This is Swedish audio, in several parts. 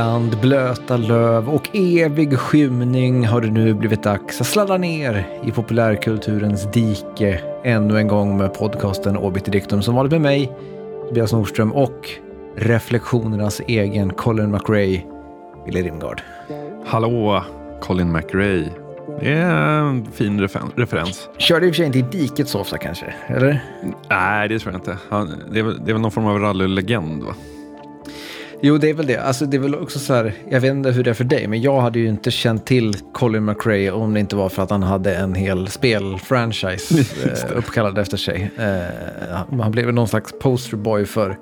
Bland blöta löv och evig skymning har det nu blivit dags att sladda ner i populärkulturens dike ännu en gång med podcasten Obitidictum som vanligt med mig, Tobias Nordström och reflektionernas egen Colin McRae, Wille Rimgard. Hallå, Colin McRae. Det är en fin refer- referens. Körde i och för sig inte i diket så ofta kanske, eller? Nej, det tror jag inte. Han, det, är väl, det är väl någon form av rallylegend va? Jo, det är väl det. Alltså, det är väl också så här, jag vet inte hur det är för dig, men jag hade ju inte känt till Colin McRae om det inte var för att han hade en hel spelfranchise eh, uppkallad efter sig. Eh, han blev någon slags posterboy för,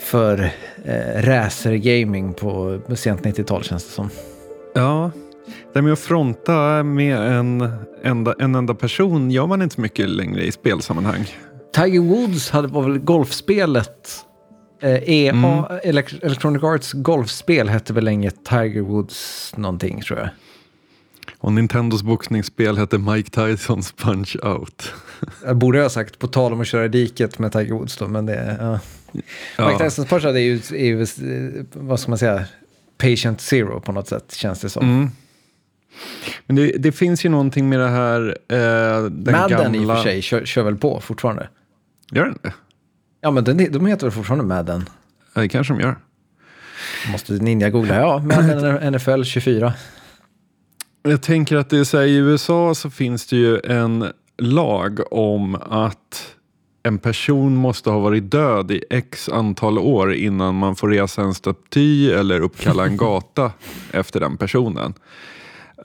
för eh, racergaming på sent 90-tal känns det som. Ja, det med att fronta med en enda, en enda person gör man inte så mycket längre i spelsammanhang. Tiger Woods hade, var väl golfspelet EA, mm. Electronic Arts golfspel hette väl länge Tiger Woods någonting tror jag. Och Nintendos boxningsspel hette Mike Tysons Punch Out. jag borde ha sagt på tal om att köra diket med Tiger Woods då, men det... Ja. Ja. Mike Tysons Punch Out är ju, är ju, vad ska man säga, patient zero på något sätt känns det som. Mm. Men det, det, finns ju någonting med det här... Eh, den Madden gamla... i och för sig kör, kör väl på fortfarande? Gör den det? Ja, men den, de heter väl fortfarande Madden? Ja, det kanske de gör. Måste ninja-googla. Ja, Madden NFL 24. Jag tänker att det är så här, i USA så finns det ju en lag om att en person måste ha varit död i x antal år innan man får resa en staty eller uppkalla en gata efter den personen.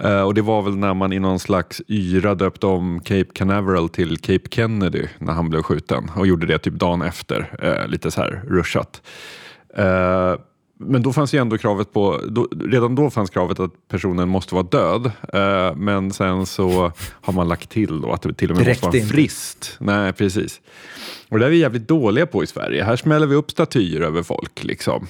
Uh, och det var väl när man i någon slags yra döpte om Cape Canaveral till Cape Kennedy när han blev skjuten och gjorde det typ dagen efter, uh, lite så här rushat. Uh, men då fanns ju ändå kravet på, då, redan då fanns kravet att personen måste vara död. men sen så har man lagt till då att det till och med Direkt måste vara friskt. Nej, precis. Och det är vi jävligt dåliga på i Sverige. Här smäller vi upp statyer över folk. Liksom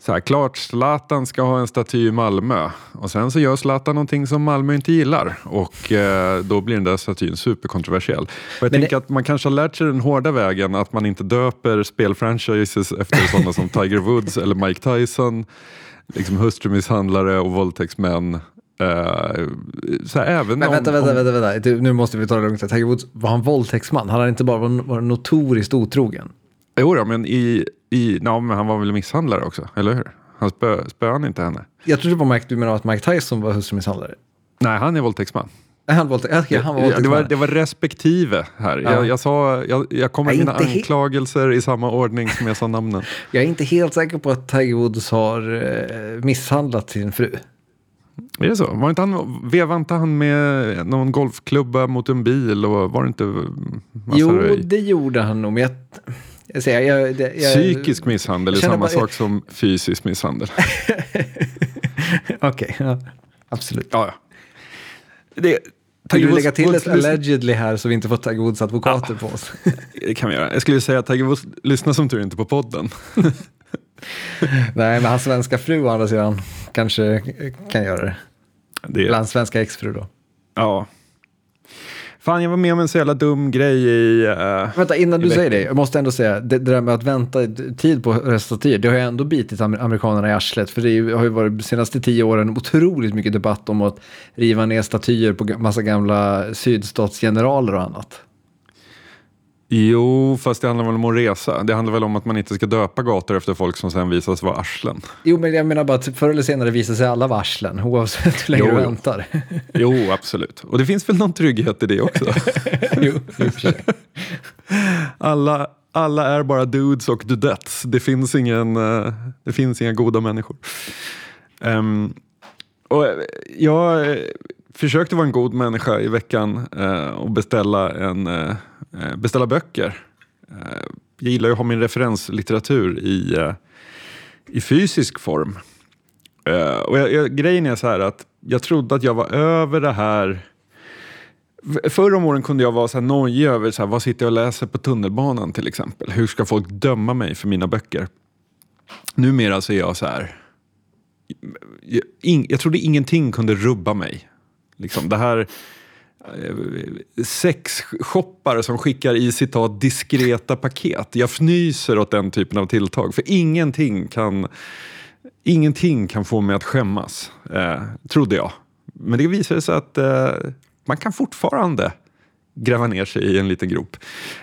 så här, klart Zlatan ska ha en staty i Malmö och sen så gör Zlatan någonting som Malmö inte gillar och eh, då blir den där statyn superkontroversiell. Och jag Men tänker det... att man kanske har lärt sig den hårda vägen att man inte döper spelfranchises efter sådana som Tiger Woods eller Mike Tyson, liksom hustrumisshandlare och våldtäktsmän. Uh, så även Men vänta, om, vänta, vänta, vänta, nu måste vi ta det lugnt. Tiger Woods, var han våldtäktsman? Han hade inte bara varit notoriskt otrogen? Jo då, men i i, ja, men han var väl misshandlare också, eller hur? Han spö, spöade inte henne? Jag trodde på Mike, du menar att Mike Tyson var hustrumisshandlare? Nej, han är våldtäktsman. Han våldtäkt, okay, han var våldtäktsman. Det var, det var respektive här. Ja. Jag, jag, sa, jag, jag kom med mina anklagelser i samma ordning som jag sa namnen. Jag är inte helt säker på att Tiger Woods har eh, misshandlat sin fru. Är det så? Var inte han, vevade inte han med någon golfklubba mot en bil? Och var det inte massa Jo, röj? det gjorde han nog. Men jag, jag säger, jag, jag, Psykisk misshandel är samma bara, sak som fysisk misshandel. Okej, okay, ja, absolut. Ja, ja. Det, Vill du lägga till ett allegedly här så vi inte får Tiger Woods advokater ja, på oss? det kan vi göra. Jag skulle säga att Tiger Woods lyssnar som tur inte på podden. Nej, men hans svenska fru å andra sidan kanske kan göra det. det Eller hans svenska exfru då. Ja, Fan, jag var med om en så jävla dum grej i... Uh, Vänta, innan du säger det. Jag måste ändå säga, det, det där med att vänta tid på restauratörer, det har ju ändå bitit amerikanerna i arslet. För det har ju varit de senaste tio åren otroligt mycket debatt om att riva ner statyer på massa gamla sydstatsgeneraler och annat. Jo, fast det handlar väl om att resa. Det handlar väl om att man inte ska döpa gator efter folk som sen visas vara arslen. Jo, men jag menar bara att förr eller senare visar sig alla vara arslen, oavsett hur länge jo, du väntar. Jo, absolut. Och det finns väl någon trygghet i det också? jo, i. Alla, alla är bara dudes och dudettes. Det finns, ingen, uh, det finns inga goda människor. Um, och jag försökte vara en god människa i veckan uh, och beställa en Eh, Eh, beställa böcker. Eh, jag gillar ju att ha min referenslitteratur i, eh, i fysisk form. Eh, och jag, jag, grejen är så här att jag trodde att jag var över det här Förr om åren kunde jag vara så här nojig över så här, vad sitter jag och läser på tunnelbanan till exempel. Hur ska folk döma mig för mina böcker? Numera så är jag så här. Jag, jag trodde ingenting kunde rubba mig. Liksom, det här Eh, sexshoppar som skickar i citat diskreta paket. Jag fnyser åt den typen av tilltag, för ingenting kan, ingenting kan få mig att skämmas, eh, trodde jag. Men det visade sig att eh, man kan fortfarande gräva ner sig i en liten grop.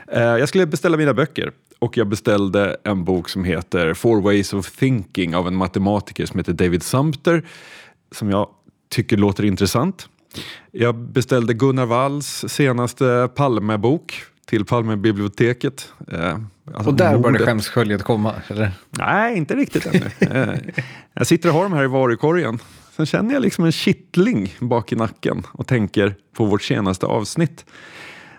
Eh, jag skulle beställa mina böcker och jag beställde en bok som heter Four Ways of Thinking av en matematiker som heter David Sumter som jag tycker låter intressant. Jag beställde Gunnar Walls senaste Palmebok till Palmebiblioteket. Eh, alltså och där började skämsköljet komma? Eller? Nej, inte riktigt ännu. Eh, jag sitter och har dem här i varukorgen. Sen känner jag liksom en kittling bak i nacken och tänker på vårt senaste avsnitt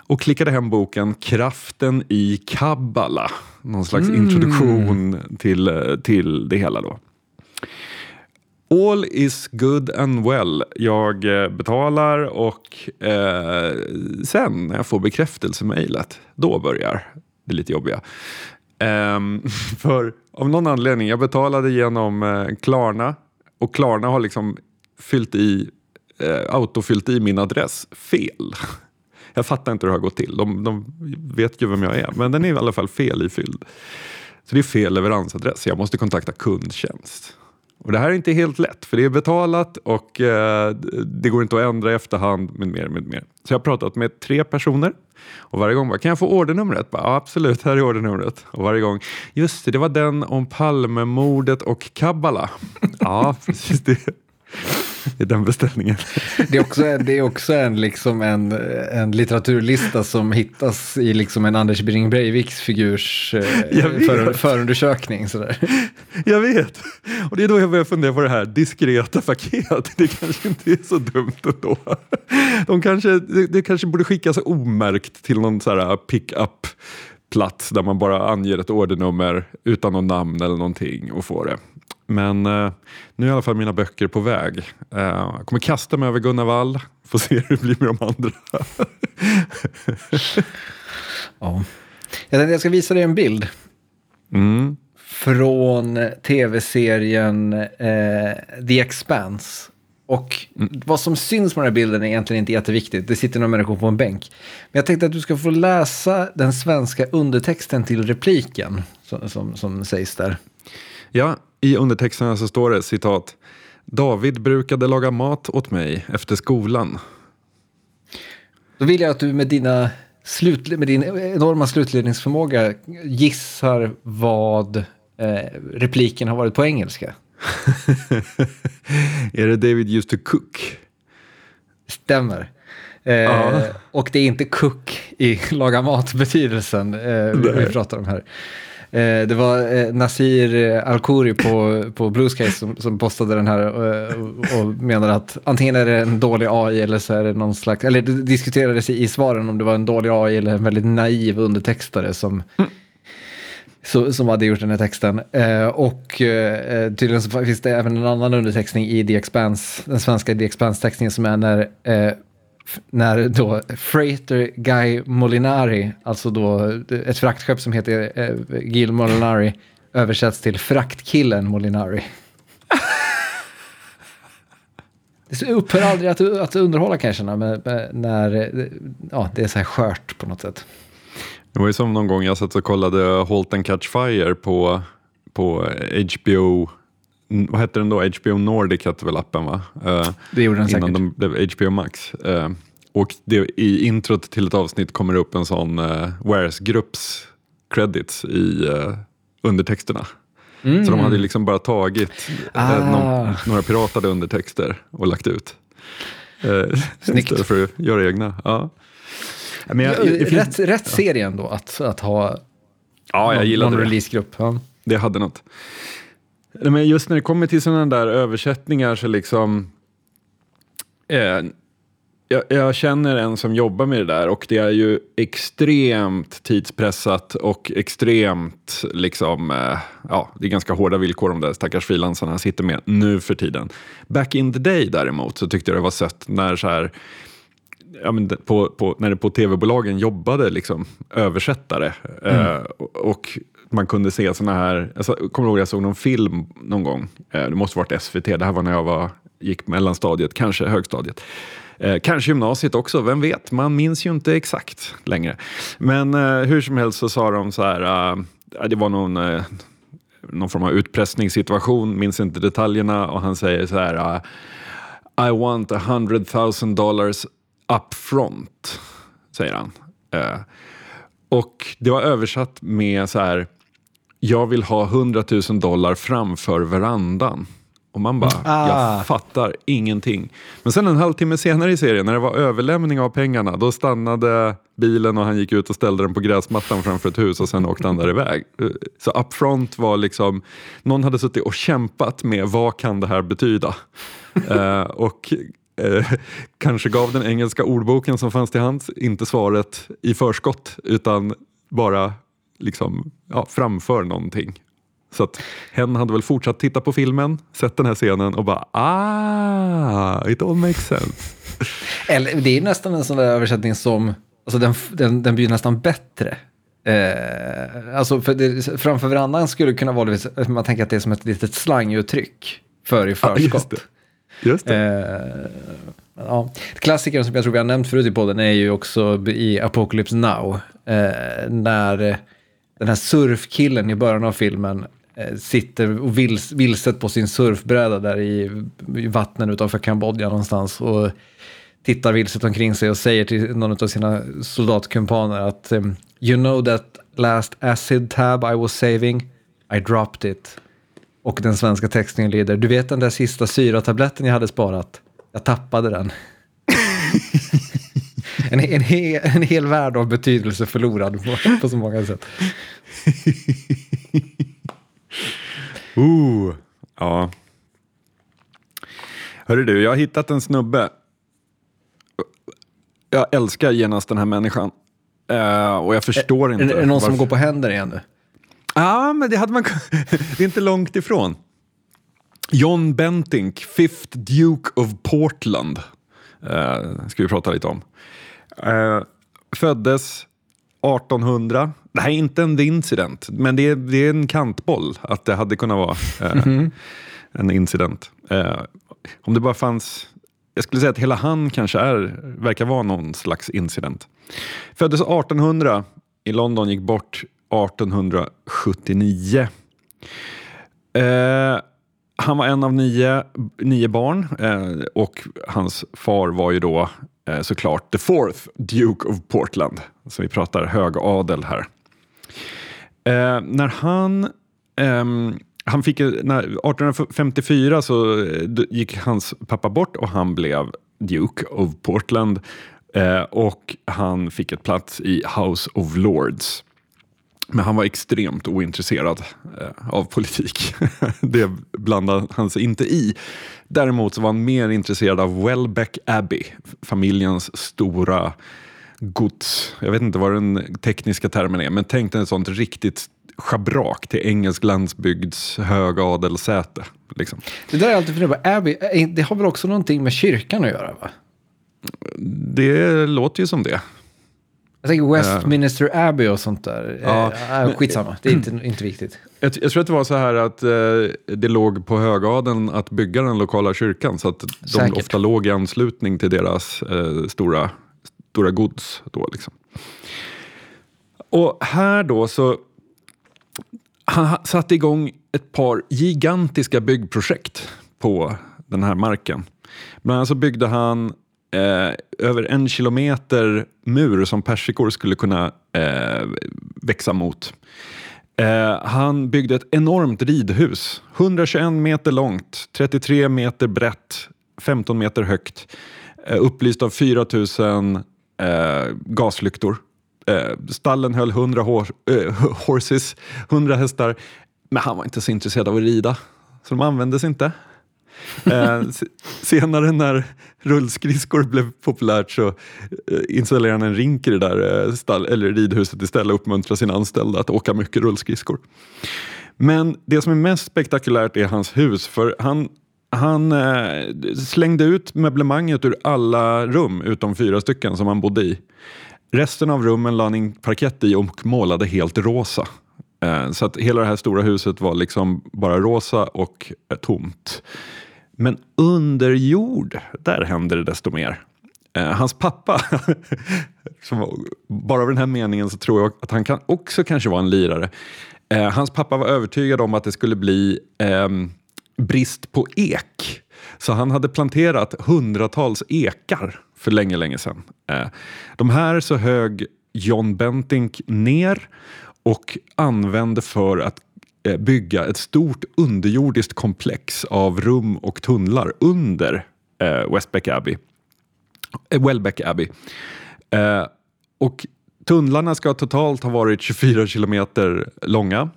och klickade hem boken Kraften i Kabbala. Någon slags mm. introduktion till, eh, till det hela. då. All is good and well. Jag eh, betalar och eh, sen när jag får bekräftelsemejlet, då börjar det lite jobbiga. Um, för av någon anledning, jag betalade genom eh, Klarna och Klarna har liksom fyllt i, eh, autofyllt i min adress fel. Jag fattar inte hur det har gått till. De, de vet ju vem jag är, men den är i alla fall fel ifylld. Så det är fel leveransadress. Jag måste kontakta kundtjänst. Och det här är inte helt lätt, för det är betalat och eh, det går inte att ändra i efterhand med mer, med mer. Så jag har pratat med tre personer och varje gång bara, kan jag få ordernumret? Bara, ja, absolut, här är ordernumret. Och varje gång, just det, det var den om Palmemordet och Kabbala. ja, precis det i den beställningen. Det är också, det är också en, liksom en, en litteraturlista som hittas i liksom en Anders Bring Breiviks figurs eh, för, förundersökning. Sådär. Jag vet. Och det är då jag börjar fundera på det här diskreta paket. Det kanske inte är så dumt ändå. De kanske, det, det kanske borde skickas omärkt till någon så här pick-up plats där man bara anger ett ordernummer utan någon namn eller någonting och får det. Men eh, nu är i alla fall mina böcker på väg. Eh, jag kommer kasta mig över Gunnar Wall, får se hur det blir med de andra. ja. Jag ska visa dig en bild. Mm. Från tv-serien eh, The Expanse. Och mm. vad som syns på den här bilden är egentligen inte jätteviktigt. Det sitter några människor på en bänk. Men jag tänkte att du ska få läsa den svenska undertexten till repliken som, som, som sägs där. Ja, i undertexterna så står det citat. David brukade laga mat åt mig efter skolan. Då vill jag att du med, dina slut, med din enorma slutledningsförmåga gissar vad eh, repliken har varit på engelska. är det David used to cook? Stämmer. Eh, och det är inte cook i laga mat-betydelsen eh, vi pratar om här. Eh, det var eh, Nasir Al-Khoury på, på Blue Sky som, som postade den här och, och menade att antingen är det en dålig AI eller så är det någon slags, eller det diskuterades i, svaren om det var en dålig AI eller en väldigt naiv undertextare som mm. Som hade gjort den här texten. Eh, och eh, tydligen så finns det även en annan undertextning i The Expanse, den svenska The Expanse-textningen som är när eh, när då Freighter Guy Molinari, alltså då ett fraktskepp som heter eh, Gil Molinari, översätts till Fraktkillen Molinari. Det upphör aldrig att, att underhålla kan jag känna, när ja, det är så här skört på något sätt. Det var ju som någon gång jag satt och kollade Halt and Catch Fire på, på HBO vad hette den då? HBO Nordic hette väl appen va? Uh, det gjorde den Innan säkert. de blev HBO Max. Uh, och det, i introt till ett avsnitt kommer det upp en sån uh, Wares-grupps credits i uh, undertexterna. Mm. Så de hade liksom bara tagit ah. någon, några piratade undertexter och lagt ut. Uh, Snyggt. Istället för att göra egna. Ja. Men jag, jag, rätt, rätt serie ändå att, att ha ja, jag någon, någon releasegrupp. Ja. Det hade något. Men just när det kommer till sådana där översättningar så liksom... Eh, jag, jag, känner en som jobbar med det där och det är ju extremt tidspressat och extremt liksom, eh, ja, det är ganska hårda villkor de där stackars frilansarna sitter med nu för tiden. Back in the day däremot så tyckte jag det var sött när så här, ja, på, på, när det på tv-bolagen jobbade liksom, översättare. Mm. Eh, och man kunde se såna här, jag kommer ihåg jag såg någon film någon gång, eh, det måste varit SVT, det här var när jag var gick mellanstadiet, kanske högstadiet. Eh, kanske gymnasiet också, vem vet? Man minns ju inte exakt längre. Men eh, hur som helst så sa de så här, eh, eh det var någon, eh, någon form av utpressningssituation, minns inte detaljerna och han säger så här, I want a hundred thousand dollars up front, säger han. och det var översatt med så här, jag vill ha 100 000 dollar framför verandan. Och man bara, ah. jag fattar ingenting. Men sen en halvtimme senare i serien, när det var överlämning av pengarna, då stannade bilen och han gick ut och ställde den på gräsmattan framför ett hus och sen åkte han där iväg. Så upfront var liksom, någon hade suttit och kämpat med vad kan det här betyda? uh, och uh, kanske gav den engelska ordboken som fanns till hands inte svaret i förskott utan bara liksom, ja, framför någonting. Så att hen hade väl fortsatt titta på filmen, sett den här scenen och bara ah, it all makes sense. Eller det är nästan en sån där översättning som, alltså den, den, den blir nästan bättre. Eh, alltså för det, framför verandan skulle kunna vara, man tänker att det är som ett litet slanguttryck för i förskott. Det. Just det. Eh, ja. Klassikern som jag tror vi har nämnt förut i podden är ju också i Apocalypse Now. Eh, när den här surfkillen i början av filmen Eh, sitter och vils, vilset på sin surfbräda där i, i vattnen utanför Kambodja någonstans och tittar vilset omkring sig och säger till någon av sina soldatkumpaner att eh, You know that last acid tab I was saving? I dropped it. Och den svenska textningen lyder Du vet den där sista syratabletten jag hade sparat? Jag tappade den en, en, hel, en hel värld av betydelse förlorad på, på så många sätt. Ooh, ja. Hörru du, jag har hittat en snubbe. Jag älskar genast den här människan. Uh, och jag förstår är, inte. Är det någon varför... som går på händer igen nu? Ja, men det hade man Det är inte långt ifrån. John Bentink, Fifth Duke of Portland. Uh, ska vi prata lite om. Uh, föddes 1800. Det här är inte en incident, men det är, det är en kantboll att det hade kunnat vara eh, mm. en incident. Eh, om det bara fanns... Jag skulle säga att hela han kanske är, verkar vara någon slags incident. Föddes 1800 i London, gick bort 1879. Eh, han var en av nio, nio barn eh, och hans far var ju då eh, såklart the fourth Duke of Portland. Så vi pratar högadel här. Eh, när han ehm, han fick, när 1854 så eh, gick hans pappa bort och han blev Duke of Portland. Eh, och han fick ett plats i House of Lords. Men han var extremt ointresserad eh, av politik. det blandade han sig inte i. Däremot så var han mer intresserad av Welbeck Abbey, familjens stora gods. Jag vet inte vad den tekniska termen är, men tänk dig ett sånt riktigt schabrak till engelsk landsbygds högadelsäte. Liksom. Det där är alltid funderat på, Abbey, eh, det har väl också någonting med kyrkan att göra? va? Det låter ju som det. Jag tänker Westminster uh, Abbey och sånt där. Ja, uh, skitsamma, det är inte, inte viktigt. Jag, jag, tror att det var så här att uh, det låg på högadeln att bygga den lokala kyrkan. Så att de ofta låg i anslutning till deras uh, stora, stora gods. Då, liksom. Och här då så han satte igång ett par gigantiska byggprojekt på den här marken. Bland annat så byggde han eh, över en kilometer mur som persikor skulle kunna eh, växa mot. Eh, han byggde ett enormt ridhus, 121 meter långt, 33 meter brett, 15 meter högt, eh, upplyst av 4000 eh, gaslyktor. Eh, stallen höll 100 hor eh, horses, 100 hästar, men han var inte så intresserad av att rida, så de användes inte. Eh, senare när rullskridskor blev populärt så eh, installerade han en rink i det där eh, stall, eller ridhuset istället och uppmuntrade sina anställda att åka mycket rullskridskor. Men det som är mest spektakulärt är hans hus, för han han eh, slängde ut möblemanget ur alla rum utom fyra stycken som han bodde i. Resten av rummen la han in parkett i och målade helt rosa. Eh, så att hela det här stora huset var liksom bara rosa och eh, tomt. Men under jord, där händer det desto mer. Eh, hans pappa, som, bara av den här meningen så tror jag att han kan också kanske vara en lirare. Eh, hans pappa var övertygad om att det skulle bli eh, brist på ek. Så han hade planterat hundratals ekar för länge, länge sedan. Eh, de här så hög John Bentink ner och använde för att Eh, bygga ett stort underjordiskt komplex av rum och tunnlar under eh, Westbeck Abbey. Eh, Welbeck Abbey. Eh, och tunnlarna ska totalt ha varit 24 kilometer långa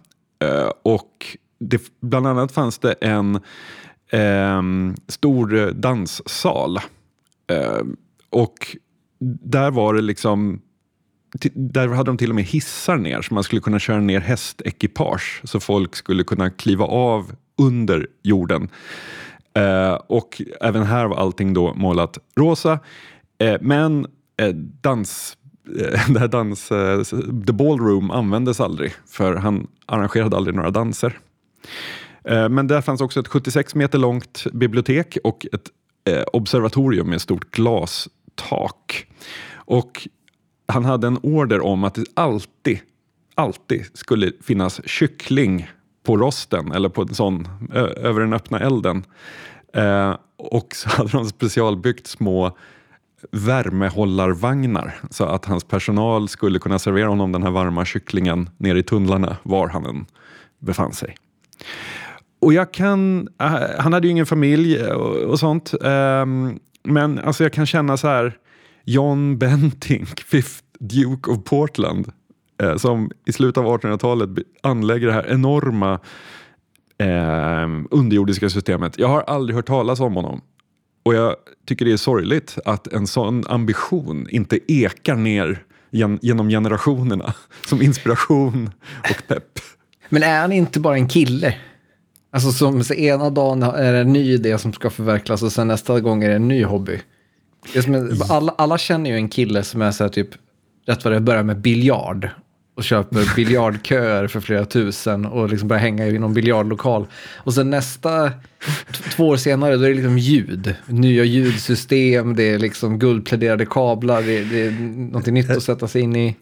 eh, och det, bland annat fanns det en ehm, stor danssal. Eh, och där var det liksom där hade de till och med hissar ner så man skulle kunna köra ner hästekipage så folk skulle kunna kliva av under jorden. Eh, och även här var allting då målat rosa. Eh, men eh, dans, eh, det här dans, eh, the ballroom användes aldrig för han arrangerade aldrig några danser. Eh, men där fanns också ett 76 meter långt bibliotek och ett eh, observatorium med stort glastak. Och han hade en order om att det alltid, alltid skulle finnas kyckling på rosten eller på en sån, över den öppna elden. Eh, och så hade de specialbyggt små värmehållarvagnar så att hans personal skulle kunna servera honom den här varma kycklingen nere i tunnlarna var han än befann sig. Och jag kan, eh, han hade ju ingen familj eh, och, och sånt, eh, men alltså jag kan känna så här, John Bentinck, fifth Duke of Portland, eh, som i slutet av 1800-talet anlägger det här enorma eh, underjordiska systemet. Jag har aldrig hört talas om honom. Och jag tycker det är sorgligt att en sån ambition inte ekar ner gen genom generationerna som inspiration och pepp. Men är han inte bara en kille? Alltså som så ena dagen är det en ny idé som ska förverkligas och sen nästa gång är det en ny hobby. Är alla, alla känner ju en kille som är så här typ, rätt vad det börjar med biljard och köper biljardköer för flera tusen och liksom börjar hänga i någon biljardlokal. Och sen nästa, två år senare, då är det liksom ljud. Nya ljudsystem, det är liksom guldpläderade kablar, det är, det är någonting nytt att sätta sig in i.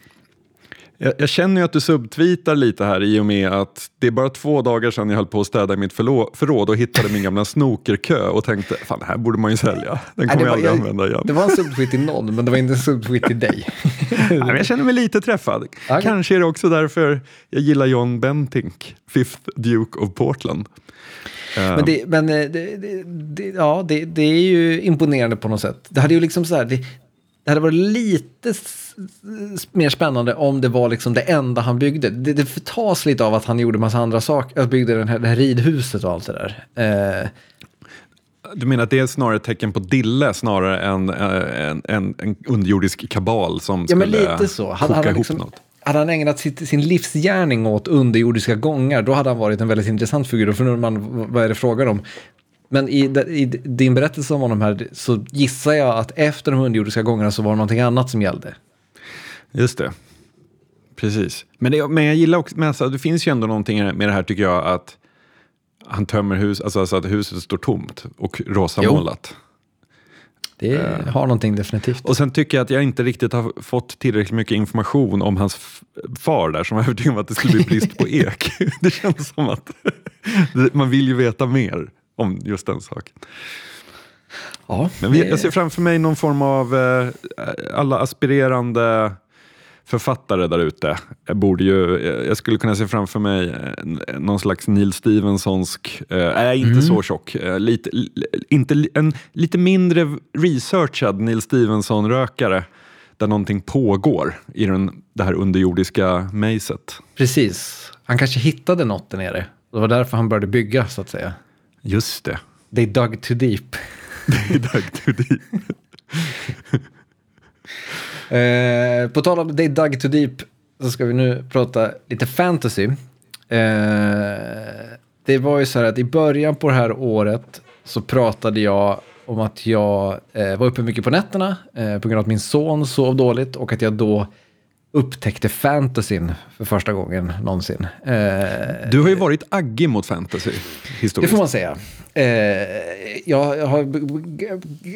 Jag, jag, känner ju att du subtweetar lite här i och med att det är bara två dagar sedan jag höll på att städa i mitt förråd och hittade min gamla snokerkö och tänkte fan det här borde man ju sälja. Den kommer jag aldrig jag, använda igen. Det var en subtweet till någon men det var inte en subtweet till dig. Nej, men jag känner mig lite träffad. Okay. Kanske är det också därför jag gillar John Bentink, Fifth Duke of Portland. Men, det, men eh, det, det, ja, det är ju imponerande på något sätt. Det hade ju liksom så här, det, hade varit lite mer spännande om det var liksom det enda han byggde. Det, det förtas lite av att han gjorde massa andra saker, att byggde den här, det här ridhuset och allt det där. Eh. Du menar att det är snarare ett tecken på dille snarare än eh, en, en, en underjordisk kabal som ja, skulle men lite så. Hade, koka ihop liksom, något? Hade han ägnat sitt, sin livsgärning åt underjordiska gångar, då hade han varit en väldigt intressant figur. Då funderar man, vad är det frågan om? Men i, i, din berättelse om honom här så gissar jag att efter de underjordiska gångerna så var det någonting annat som gällde. Just det. Precis. Men, det, men jag gillar också, men alltså, det finns ju ändå någonting med det här tycker jag att han tömmer hus, alltså, alltså att huset står tomt och rosamålat. Det uh, har någonting definitivt. Och sen tycker jag att jag inte riktigt har fått tillräckligt mycket information om hans far där som var övertygad om att det skulle bli brist på ek. det känns som att man vill ju veta mer om just den saken. Ja, Men vi, jag ser framför mig någon form av eh, alla aspirerande författare där ute. Jag, borde ju, jag skulle kunna se framför mig eh, någon slags Neil Stephensonsk, eh, nej inte mm. så tjock, eh, lite, inte, en lite mindre researchad Neil Stevenson-rökare där någonting pågår i den, det här underjordiska mejset. Precis, han kanske hittade något där nere. Det var därför han började bygga så att säga. Just det. They dug too deep. They dug too deep. eh, på tal om They dug too deep så ska vi nu prata lite fantasy. Eh, det var ju så här att i början på det här året så pratade jag om att jag eh, var uppe mycket på nätterna eh, på grund av att min son sov dåligt och att jag då upptäckte fantasyn för första gången någonsin. Eh, du har ju varit aggig mot fantasy historiskt. Det får man säga. Eh, jag har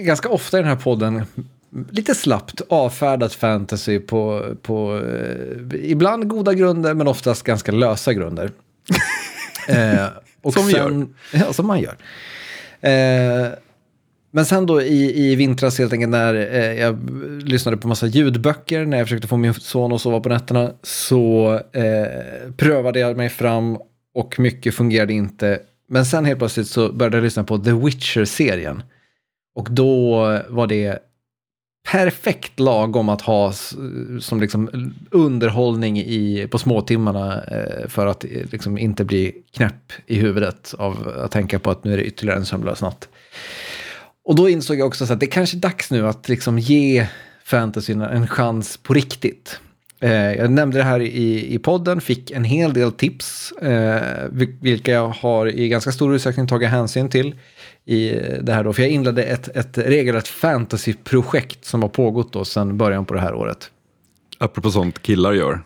ganska ofta i den här podden lite slappt avfärdat fantasy på, på eh, ibland goda grunder men oftast ganska lösa grunder. eh, och som sen, gör. Ja, som man gör. Men sen då i, i vintras helt enkelt när eh, jag lyssnade på massa ljudböcker när jag försökte få min son att sova på nätterna så eh, prövade jag mig fram och mycket fungerade inte. Men sen helt plötsligt så började jag lyssna på The Witcher-serien. Och då var det perfekt lagom att ha som liksom underhållning i, på småtimmarna eh, för att eh, liksom inte bli knäpp i huvudet av att tänka på att nu är det ytterligare en sömnlös natt. Och då insåg jag också att det kanske är dags nu att liksom ge fantasyn en chans på riktigt. Eh, jag nämnde det här i, i podden, fick en hel del tips, eh, vilka jag har i ganska stor utsträckning tagit hänsyn till i det här då. För jag inledde ett, ett regelrätt fantasyprojekt som har pågått då sedan början på det här året. Apropå sånt killar gör.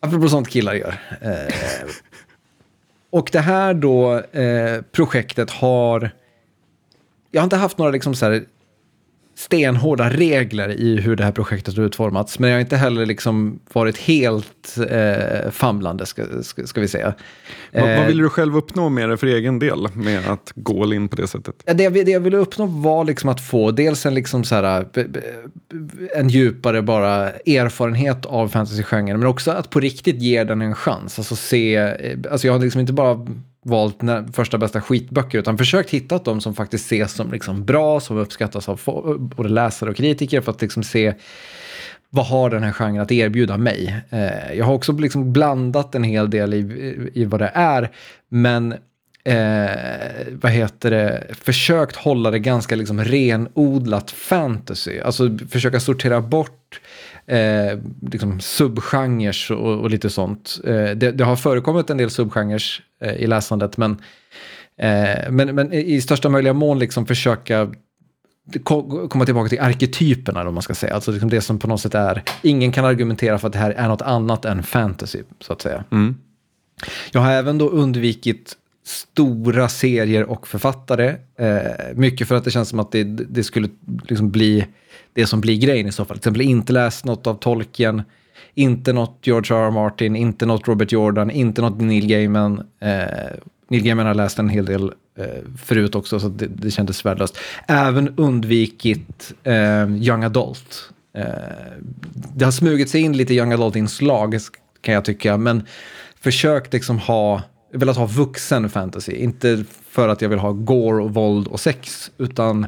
Apropå sånt killar gör. Eh, och det här då eh, projektet har jag har inte haft några liksom så här stenhårda regler i hur det här projektet har utformats. Men jag har inte heller liksom varit helt eh, famlande, ska, ska, ska vi säga. vad, vad eh, ville du själv uppnå med det för egen del, med att gå in på det sättet? Det, det jag ville uppnå var liksom att få dels en, liksom så här, en djupare bara erfarenhet av fantasygenren, men också att på riktigt ge den en chans. Alltså se, eh, alltså jag har liksom inte bara valt första bästa skitböcker utan försökt hitta de som faktiskt ses som liksom bra, som uppskattas av både läsare och kritiker för att liksom se vad har den här genren att erbjuda mig? Eh, jag har också liksom blandat en hel del i, i vad det är, men eh, vad heter det, försökt hålla det ganska liksom renodlat fantasy. Alltså försöka sortera bort eh, liksom subgenres och, och, lite sånt. Eh, det, det, har förekommit en del subgenres eh, i läsandet, men, eh, men, men i största möjliga mån liksom försöka komma tillbaka till arketyperna, om man ska säga. Alltså liksom det som på något sätt är, ingen kan argumentera för att det här är något annat än fantasy, så att säga. Mm. Jag har även då undvikit stora serier och författare. Eh, mycket för att det känns som att det, det skulle liksom bli det som blir grejen i så fall. Till exempel inte läst något av Tolkien, inte något George R. R. Martin, inte något Robert Jordan, inte något Neil Gaiman. Eh, Neil Gaiman har läst en hel del eh, förut också, så det, det kändes värdelöst. Även undvikit eh, Young Adult. Eh, det har smugit sig in lite Young Adult-inslag, kan jag tycka, men försökt liksom ha velat ha vuxen fantasy. Inte för att jag vill ha gore och våld och sex, utan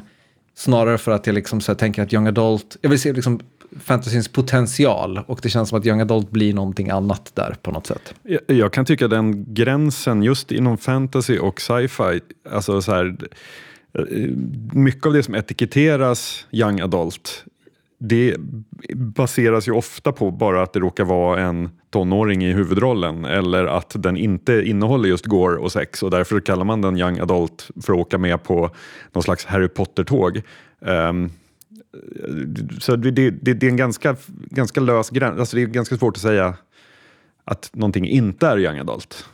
snarare för att jag liksom så tänker att young adult, jag vill se liksom fantasyns potential och det känns som att young adult blir någonting annat där på något sätt. Jag, jag kan tycka den gränsen just inom fantasy och sci-fi, alltså så här, eh, mycket av det som etiketteras young adult det baseras ju ofta på bara att det råkar vara en tonåring i huvudrollen eller att den inte innehåller just gore och sex och därför kallar man den young adult för att åka med på någon slags Harry Potter-tåg. Um, så det, det, det, är en ganska, ganska lös gräns, alltså det är ganska svårt att säga att någonting inte är young adult.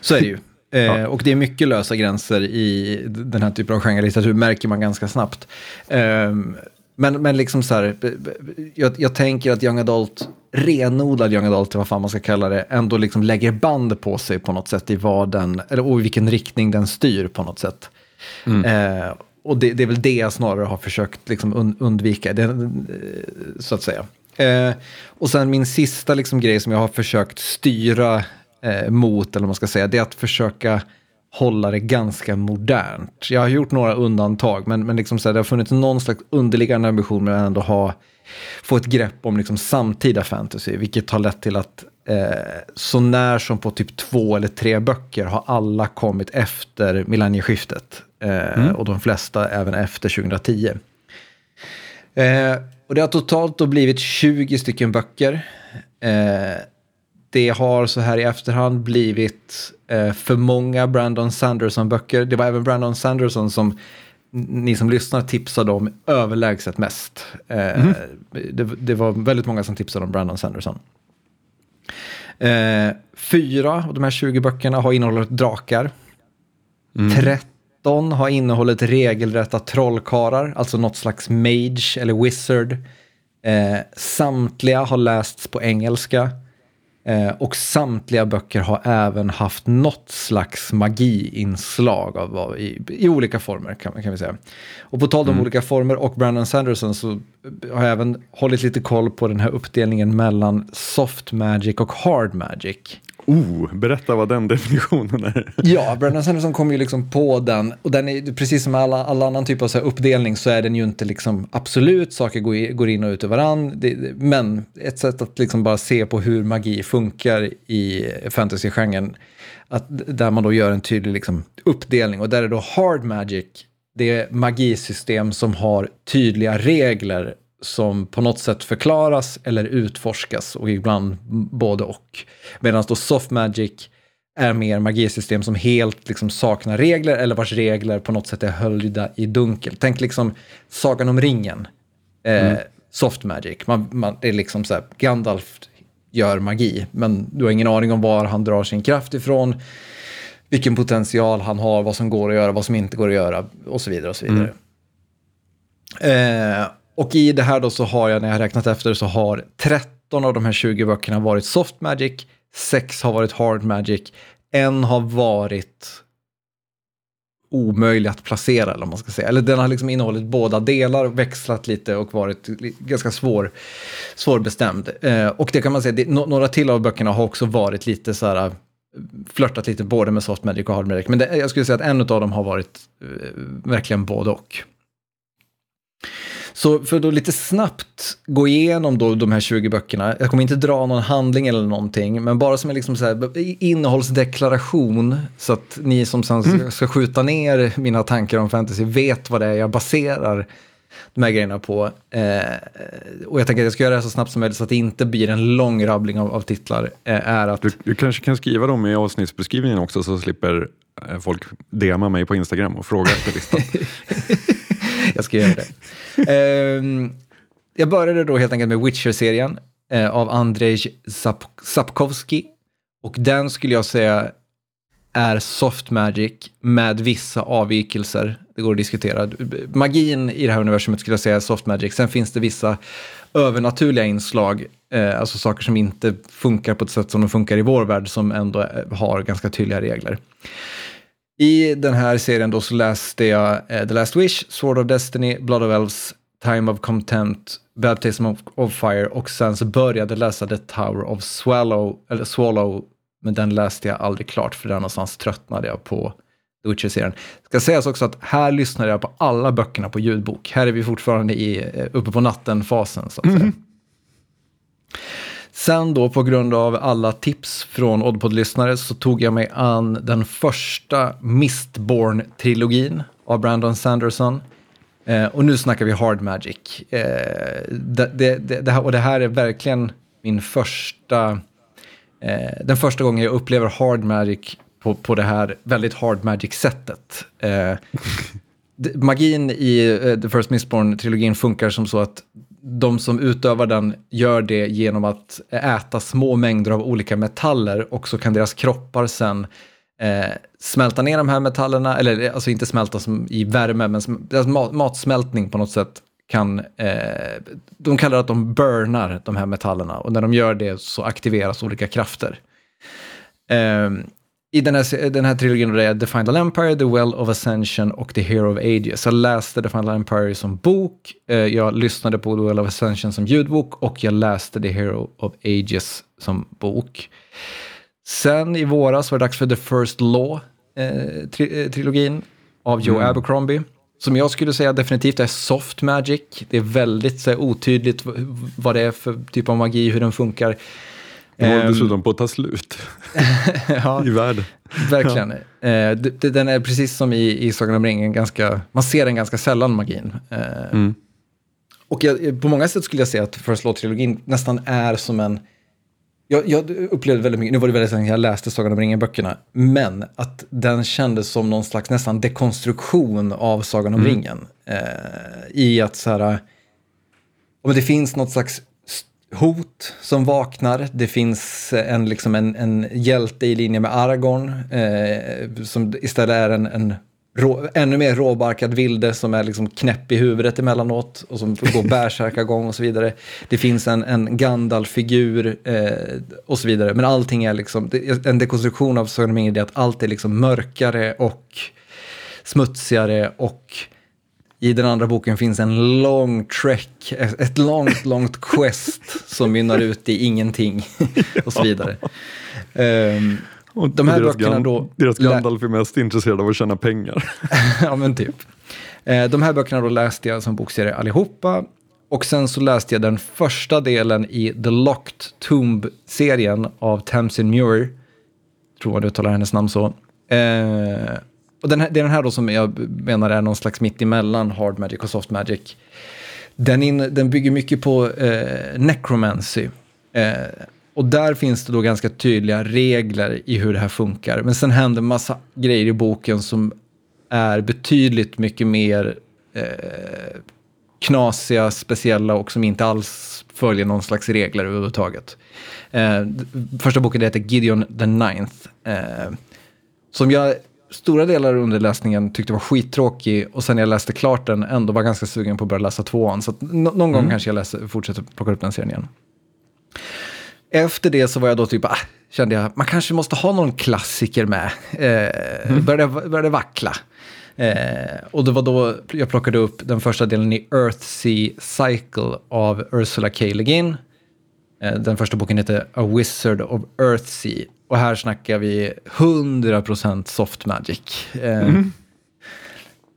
Så är det ju. Eh, Och det är mycket lösa gränser i den här typen av genrelitteratur, märker man ganska snabbt. Men, men liksom så här, jag, jag tänker att young adult, renodlad young adult, vad fan man ska kalla det, ändå liksom lägger band på sig på något sätt i vad den, eller och i vilken riktning den styr på något sätt. Mm. Eh, och det, det, är väl det jag snarare har försökt liksom und, undvika, det, eh, så att säga. Eh, och sen min sista liksom grej som jag har försökt styra eh, mot, eller vad man ska säga, det är att försöka hålla det ganska modernt. Jag har gjort några undantag, men, men liksom så här, det har funnits någon slags underliggande ambition med att ändå ha, få ett grepp om liksom samtida fantasy, vilket har lett till att eh, så när som på typ två eller tre böcker har alla kommit efter millennieskiftet. Eh, mm. Och de flesta även efter 2010. Eh, och det har totalt då blivit 20 stycken böcker. Eh, det har så här i efterhand blivit eh, för många Brandon Sanderson-böcker. Det var även Brandon Sanderson som ni som lyssnar tipsade om överlägset mest. Eh, mm. det, det, var väldigt många som tipsade om Brandon Sanderson. Eh, fyra av de här 20 böckerna har innehållit drakar. Mm. 13 har innehållit regelrätta trollkarlar, alltså något slags mage eller wizard. Eh, samtliga har lästs på engelska. Eh, och samtliga böcker har även haft något slags magiinslag av, av, i, i olika former kan, kan vi säga. Och på tal om mm. olika former och Brandon Sanderson så har jag även hållit lite koll på den här uppdelningen mellan soft magic och hard magic. Oh, berätta vad den definitionen är. Ja, Brandon Sanderson kom ju liksom på den. Och den är, precis som alla, alla annan typ av så uppdelning så är den ju inte liksom absolut, saker går, i, går in och ut i varandra. men ett sätt att liksom bara se på hur magi funkar i fantasygenren, där man då gör en tydlig liksom uppdelning. Och där är då hard magic, det är magisystem som har tydliga regler som på något sätt förklaras eller utforskas och ibland både och. Medan då soft magic är mer magisystem som helt liksom saknar regler eller vars regler på något sätt är höljda i dunkel. Tänk liksom Sagan om ringen, eh, mm. soft magic. Man, man, det är liksom så här, Gandalf gör magi, men du har ingen aning om var han drar sin kraft ifrån, vilken potential han har, vad som går att göra, vad som inte går att göra och så vidare. Och så vidare. Mm. Eh, och i det här då så har jag, när jag har räknat efter, så har 13 av de här 20 böckerna varit soft magic, 6 har varit hard magic, en har varit omöjlig att placera, eller man ska säga. Eller den har liksom innehållit båda delar, växlat lite och varit ganska svår, svårbestämd. Eh, och det kan man säga, det, några till av böckerna har också varit lite så här, flörtat lite både med soft magic och hard magic. Men det, jag skulle säga att en av dem har varit eh, verkligen både och. Så för att då lite snabbt gå igenom då de här 20 böckerna, jag kommer inte dra någon handling eller någonting, men bara som en liksom innehållsdeklaration så att ni som sen ska, mm. ska skjuta ner mina tankar om fantasy vet vad det är jag baserar de här grejerna på. Eh, och jag tänker att jag ska göra det så snabbt som möjligt så att det inte blir en lång rabbling av, av titlar. Eh, är att... Du, du, kanske kan skriva dem i avsnittsbeskrivningen också så slipper eh, folk DMa mig på Instagram och fråga efter listan. jag ska göra det. Um, jag började då helt enkelt med Witcher-serien uh, av Andrzej Zap Sapkowski. Och den skulle jag säga är soft magic med vissa avvikelser. Det går att diskutera. Magin i det här universumet skulle jag säga är soft magic. Sen finns det vissa övernaturliga inslag, eh, alltså saker som inte funkar på ett sätt som de funkar i vår värld, som ändå eh, har ganska tydliga regler. I den här serien då så läste jag eh, The Last Wish, Sword of Destiny, Blood of Elves, Time of Content, Baptism of, of, Fire och sen så började jag läsa The Tower of Swallow, eller Swallow, men den läste jag aldrig klart för där någonstans tröttnade jag på The Witcher-serien. Ska sägas också att här lyssnade jag på alla böckerna på ljudbok. Här är vi fortfarande i eh, uppe på natten-fasen så att säga. Mm-hmm. Sen då på grund av alla tips från Oddpod-lyssnare så tog jag mig an den första Mistborn-trilogin av Brandon Sanderson. Eh, och nu snackar vi Hard Magic. Eh, det, det, det, här, och det här är verkligen min första, eh, den första gången jag upplever Hard Magic på, på det här väldigt Hard Magic-sättet. Eh, magin i eh, The First Mistborn-trilogin funkar som så att de som utövar den gör det genom att äta små mängder av olika metaller och så kan deras kroppar sen eh, smälta ner de här metallerna, eller eh, alltså inte smälta som i värme, men deras mat, matsmältning på något sätt kan, eh, de kallar det att de burnar de här metallerna och när de gör det så aktiveras olika krafter. Eh, i den här, den här trilogin är The Final Empire, The Well of Ascension och The Hero of Ages. Jag läste The Final Empire som bok, eh, jag lyssnade på The Well of Ascension som ljudbok och jag läste The Hero of Ages som bok. Sen i våras var det dags för The First Law-trilogin eh, av Joe mm. Abercrombie. Som jag skulle säga definitivt är soft magic. Det är väldigt så otydligt vad det är för typ av magi, hur den funkar. Den håller ehm. dessutom på att ta slut ja, i världen. Verkligen. Ja. Eh, den är precis som i, i Sagan om ringen, ganska, man ser den ganska sällan, magin. Eh, mm. Och jag, på många sätt skulle jag säga att First Law-trilogin nästan är som en... Jag, jag, upplevde väldigt mycket, nu var det väldigt länge jag läste Sagan om ringen-böckerna, men att den kändes som någon slags nästan dekonstruktion av Sagan om mm. ringen. Eh, I att så här, om det finns något slags hot som vaknar. Det finns eh, en, liksom en, en hjälte i linje med Aragorn eh, som istället är en, en rå, ännu mer råbarkad vilde som är liksom knäpp i huvudet emellanåt och som går bärsärkagång och så vidare. Det finns en, en Gandalf-figur eh, och så vidare. Men allting är liksom, en dekonstruktion av Sagan om Ingrid är att allt är liksom mörkare och smutsigare och i den andra boken finns en lång trek, ett långt, långt quest som mynnar ut i ingenting och så vidare. Um, och de här deras böckerna då... Deras Gandalf är mest intresserad av att tjäna pengar. ja, men typ. Eh, de här böckerna då läste jag som bokserie allihopa. Och sen så läste jag den första delen i The Locked Tomb-serien av Tamsin Muir. Tror man uttalar hennes namn så. Och den här, det är den här då som jag menar är någon slags mitt emellan Hard Magic och Soft Magic. Den, in, den bygger mycket på eh, necromancy. Eh, och där finns det då ganska tydliga regler i hur det här funkar. Men sen händer massa grejer i boken som är betydligt mycket mer eh, knasiga, speciella och som inte alls följer någon slags regler överhuvudtaget. Eh, första boken heter Gideon the Ninth. Eh, som jag stora delar under läsningen tyckte var skittråkig och sen när jag läste klart den ändå var ganska sugen på att börja läsa tvåan. Så någon mm. gång kanske jag läser, fortsätter plocka upp den serien igen. Efter det så var jag då typ, ah, kände jag, man kanske måste ha någon klassiker med. Eh, mm. började, började vackla. Eh, och det var då jag plockade upp den första delen i Earthsea Cycle av Ursula K. Le Guin. Eh, den första boken heter A Wizard of Earthsea. Och här snackar vi 100% soft magic. Eh, mm.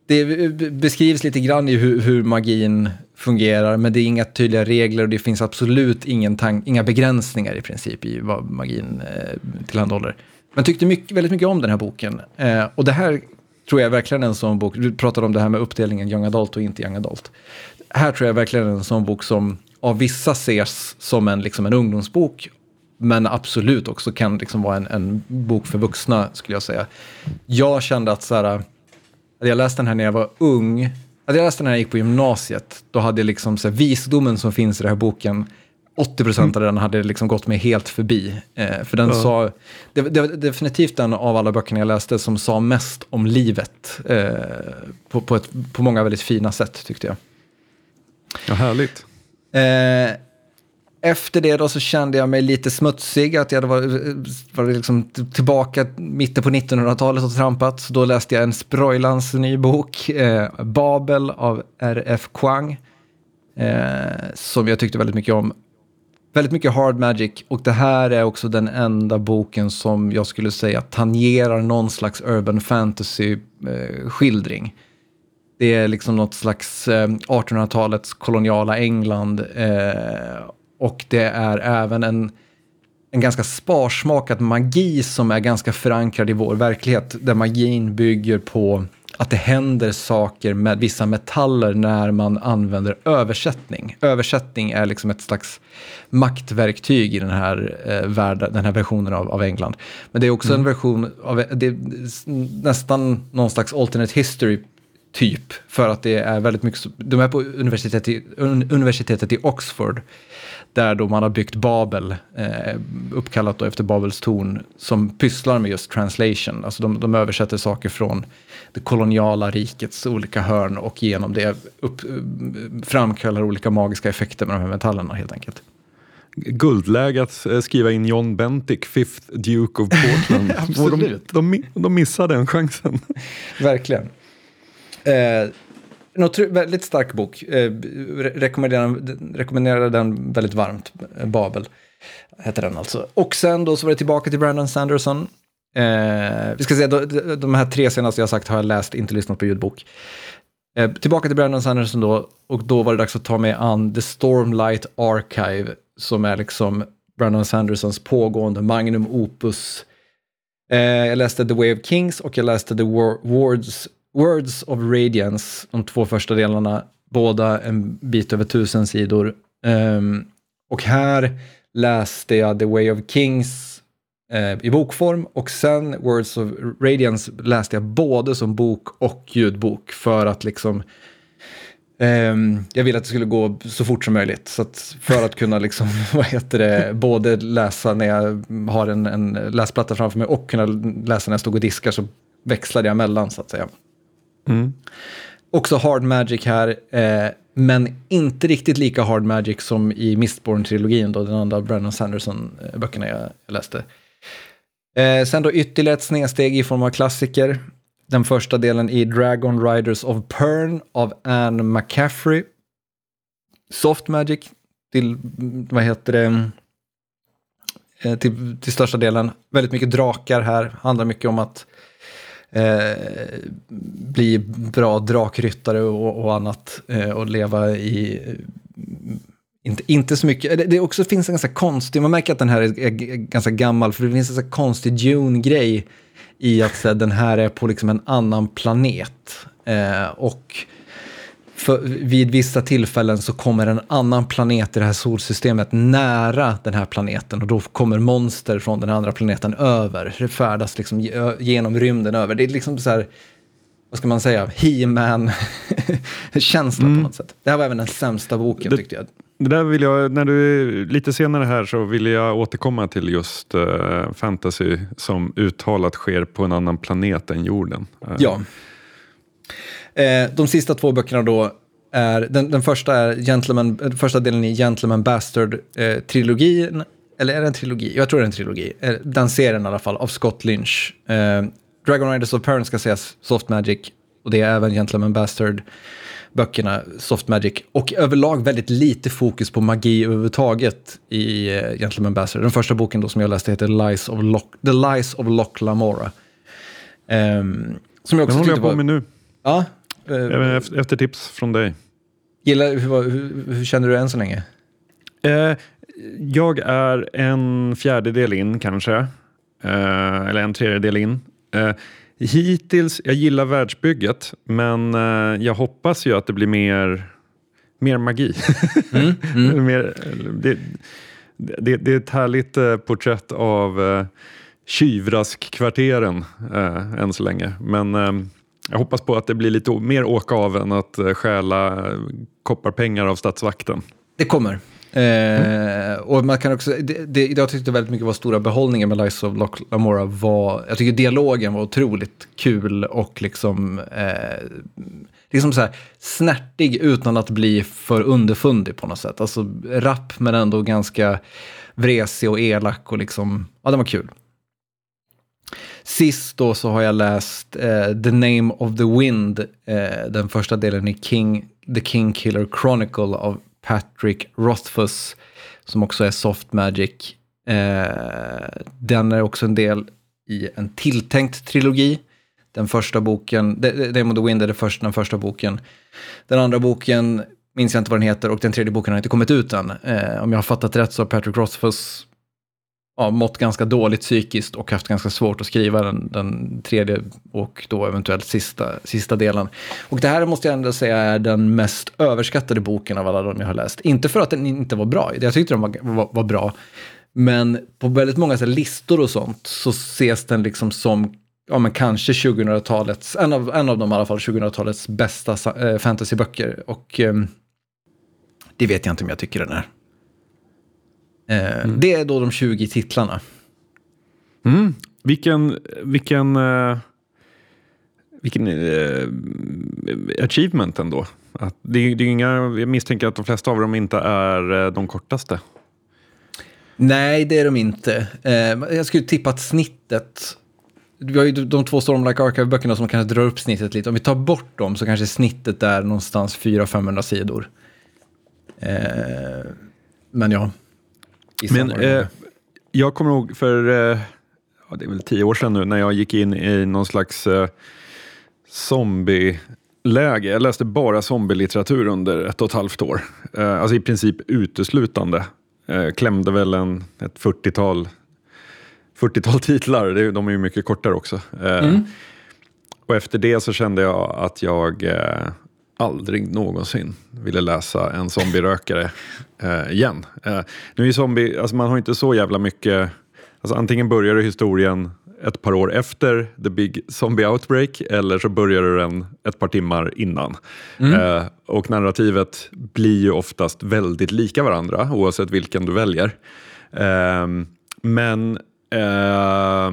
Det beskrivs lite grann i hur, hur, magin fungerar, men det är inga tydliga regler och det finns absolut ingen inga begränsningar i princip i vad magin eh, tillhandahåller. Men tyckte mycket, väldigt mycket om den här boken. Eh, och det här tror jag verkligen är en sån bok, du pratade om det här med uppdelningen young adult och inte young adult. Här tror jag verkligen är en sån bok som av vissa ses som en, liksom en ungdomsbok men absolut också kan liksom vara en, en, bok för vuxna, skulle jag säga. Jag kände att så här, hade jag läst den här när jag var ung, hade jag läst den här när jag gick på gymnasiet, då hade jag liksom så här, visdomen som finns i den här boken, 80 procent av den hade liksom gått mig helt förbi. Eh, för den ja. sa, det, det var definitivt den av alla böckerna jag läste som sa mest om livet eh, på, på, ett, på många väldigt fina sätt tyckte jag. Ja, härligt. Eh, efter det då så kände jag mig lite smutsig, att jag hade varit, varit liksom tillbaka mitten på 1900-talet och trampat. Så då läste jag en Sproilans ny bok, eh, Babel av R.F. Kwang, eh, som jag tyckte väldigt mycket om. Väldigt mycket hard magic och det här är också den enda boken som jag skulle säga tangerar någon slags urban fantasy-skildring. Eh, det är liksom något slags eh, 1800-talets koloniala England eh, och det är även en, en ganska sparsmakad magi som är ganska förankrad i vår verklighet. Där magin bygger på att det händer saker med vissa metaller när man använder översättning. Översättning är liksom ett slags maktverktyg i den här, eh, världen, den här versionen av, av England. Men det är också mm. en version av, det nästan någon slags alternate history typ. För att det är väldigt mycket, de är på universitetet universitetet i Oxford där då man har byggt Babel, eh, uppkallat då efter Babels torn, som pysslar med just translation. Alltså de, de översätter saker från det koloniala rikets olika hörn och genom det upp, framkallar olika magiska effekter med de här metallerna helt enkelt. Guldläge att eh, skriva in John Bentic, Fifth Duke of Portland. Absolut. De, de, de missar den chansen. Verkligen. Eh, något väldigt stark bok. Eh, rekommenderar, rekommenderar den väldigt varmt. Babel heter den alltså. Och sen då så var det tillbaka till Brandon Sanderson. Eh, vi ska säga, de, de här tre senaste jag sagt har jag läst, inte lyssnat på ljudbok. Eh, tillbaka till Brandon Sanderson då, och då var det dags att ta mig an The Stormlight Archive, som är liksom Brandon Sandersons pågående magnum opus. Eh, jag läste The Way of Kings och jag läste The War Wards Words of Radiance, de två första delarna, båda en bit över tusen sidor. Um, och här läste jag The Way of Kings uh, i bokform och sen Words of Radiance läste jag både som bok och ljudbok för att liksom um, jag ville att det skulle gå så fort som möjligt. Så att för att kunna liksom, vad heter det, både läsa när jag har en, en läsplatta framför mig och kunna läsa när jag stod och diskar så växlade jag mellan så att säga. Mm. Också hard magic här, eh, men inte riktigt lika hard magic som i Mistborn-trilogin, då, den andra Brandon Sanderson-böckerna jag, läste. Eh, sen då ytterligare ett snedsteg i form av klassiker. Den första delen i Dragon Riders of Pern av Anne McCaffrey. Soft Magic till, vad heter det, eh, till, till största delen. Väldigt mycket drakar här, handlar mycket om att eh, bli bra drakryttare och, och annat eh, och leva i eh, inte, inte så mycket, det, det också finns en ganska konstig, man märker att den här är, är ganska gammal, för det finns en ganska konstig Dune-grej i att så, den här är på liksom en annan planet. Eh, och för, vid vissa tillfällen så kommer en annan planet i det här solsystemet nära den här planeten och då kommer monster från den andra planeten över. Det färdas liksom genom rymden över. Det är liksom så här, vad ska man säga, He-Man-känsla mm. på något sätt. Det här var även den sämsta boken det, tyckte jag. Det där vill jag, när du, lite senare här så vill jag återkomma till just uh, fantasy som uttalat sker på en annan planet än jorden. Uh. Ja. Eh, de sista två böckerna då är, den, den första är Gentleman, eh, första delen i Gentleman Bastard-trilogin, eh, eller är det en trilogi? Jag tror det är en trilogi. Eh, den serien i alla fall, av Scott Lynch. Eh, Dragon Riders of Perm ska sägas Soft Magic, och det är även Gentleman Bastard böckerna Soft Magic och överlag väldigt lite fokus på magi överhuvudtaget i uh, Gentleman Bastard. Den första boken då som jag läste heter Lies of Lock, The Lies of Loch Lamora. Um, som jag också Den håller jag på var, med nu. Ja. Uh, efter, efter, tips från dig. Gillar, hur, hur, hur känner du än så länge? Uh, jag är en fjärdedel in kanske. Uh, eller en tredjedel in. Hittills, jag gillar världsbygget, men uh, jag hoppas ju att det blir mer, mer magi. Mm, mm. mer, det, det, det, är ett härligt uh, porträtt av tjyvraskkvarteren uh, än så länge. Men uh, jag hoppas på att det blir lite mer åka av än att uh, stjäla kopparpengar av statsvakten. Det kommer. Mm. och man kan också, det, det, jag tyckte väldigt mycket var stora behållningen med Lies of Loch Lamora var, jag tycker dialogen var otroligt kul och liksom, eh, liksom så här snärtig utan att bli för underfundig på något sätt. Alltså rapp men ändå ganska vresig och elak och liksom, ja den var kul. Sist då så har jag läst eh, The Name of the Wind, eh, den första delen i King, The King Killer Chronicle av Patrick Rothfuss som också är Soft Magic. Eh, den är också en del i en tilltänkt trilogi. Den första boken, Dame of the Wind är det första, den första boken. Den andra boken minns jag inte vad den heter och den tredje boken har inte kommit ut än. Eh, om jag har fattat rätt så har Patrick Rothfuss ja, mått ganska dåligt psykiskt och haft ganska svårt att skriva den, den tredje och då eventuellt sista, sista delen. Och det här måste jag ändå säga är den mest överskattade boken av alla de jag har läst. Inte för att den inte var bra, jag tyckte den var, var, var bra, men på väldigt många här, listor och sånt så ses den liksom som ja, men kanske 2000-talets, en av, en av dem i alla fall, 2000-talets bästa eh, fantasyböcker. Och eh, det vet jag inte om jag tycker den är. Eh, mm. Det är då de 20 titlarna. Mm. Vilken, vilken, uh, vilken uh, achievement ändå. Att det, det är inga, jag misstänker att de flesta av dem inte är de kortaste. Nej, det är de inte. jag skulle tippa att snittet vi har ju de två Stormlike Archive-böckerna som kanske drar upp snittet lite. Om vi tar bort dem så kanske snittet är någonstans 400-500 sidor. men ja. Men eh, jag kommer ihåg för, eh, ja, det är väl tio år sedan nu, när jag gick in i någon slags eh, zombie-läge. Jag läste bara zombielitteratur under ett och ett halvt år. Eh, alltså i princip uteslutande. Eh, klämde väl en, ett 40-tal 40 titlar, de är ju mycket kortare också. Eh, mm. Och efter det så kände jag att jag eh, aldrig någonsin ville läsa en zombierökare eh, igen. Eh, nu är zombie, alltså man har inte så jävla mycket, alltså antingen börjar historien ett par år efter the big zombie outbreak eller så börjar den ett par timmar innan. Mm. Eh, och narrativet blir ju oftast väldigt lika varandra oavsett vilken du väljer. Eh, men Eh,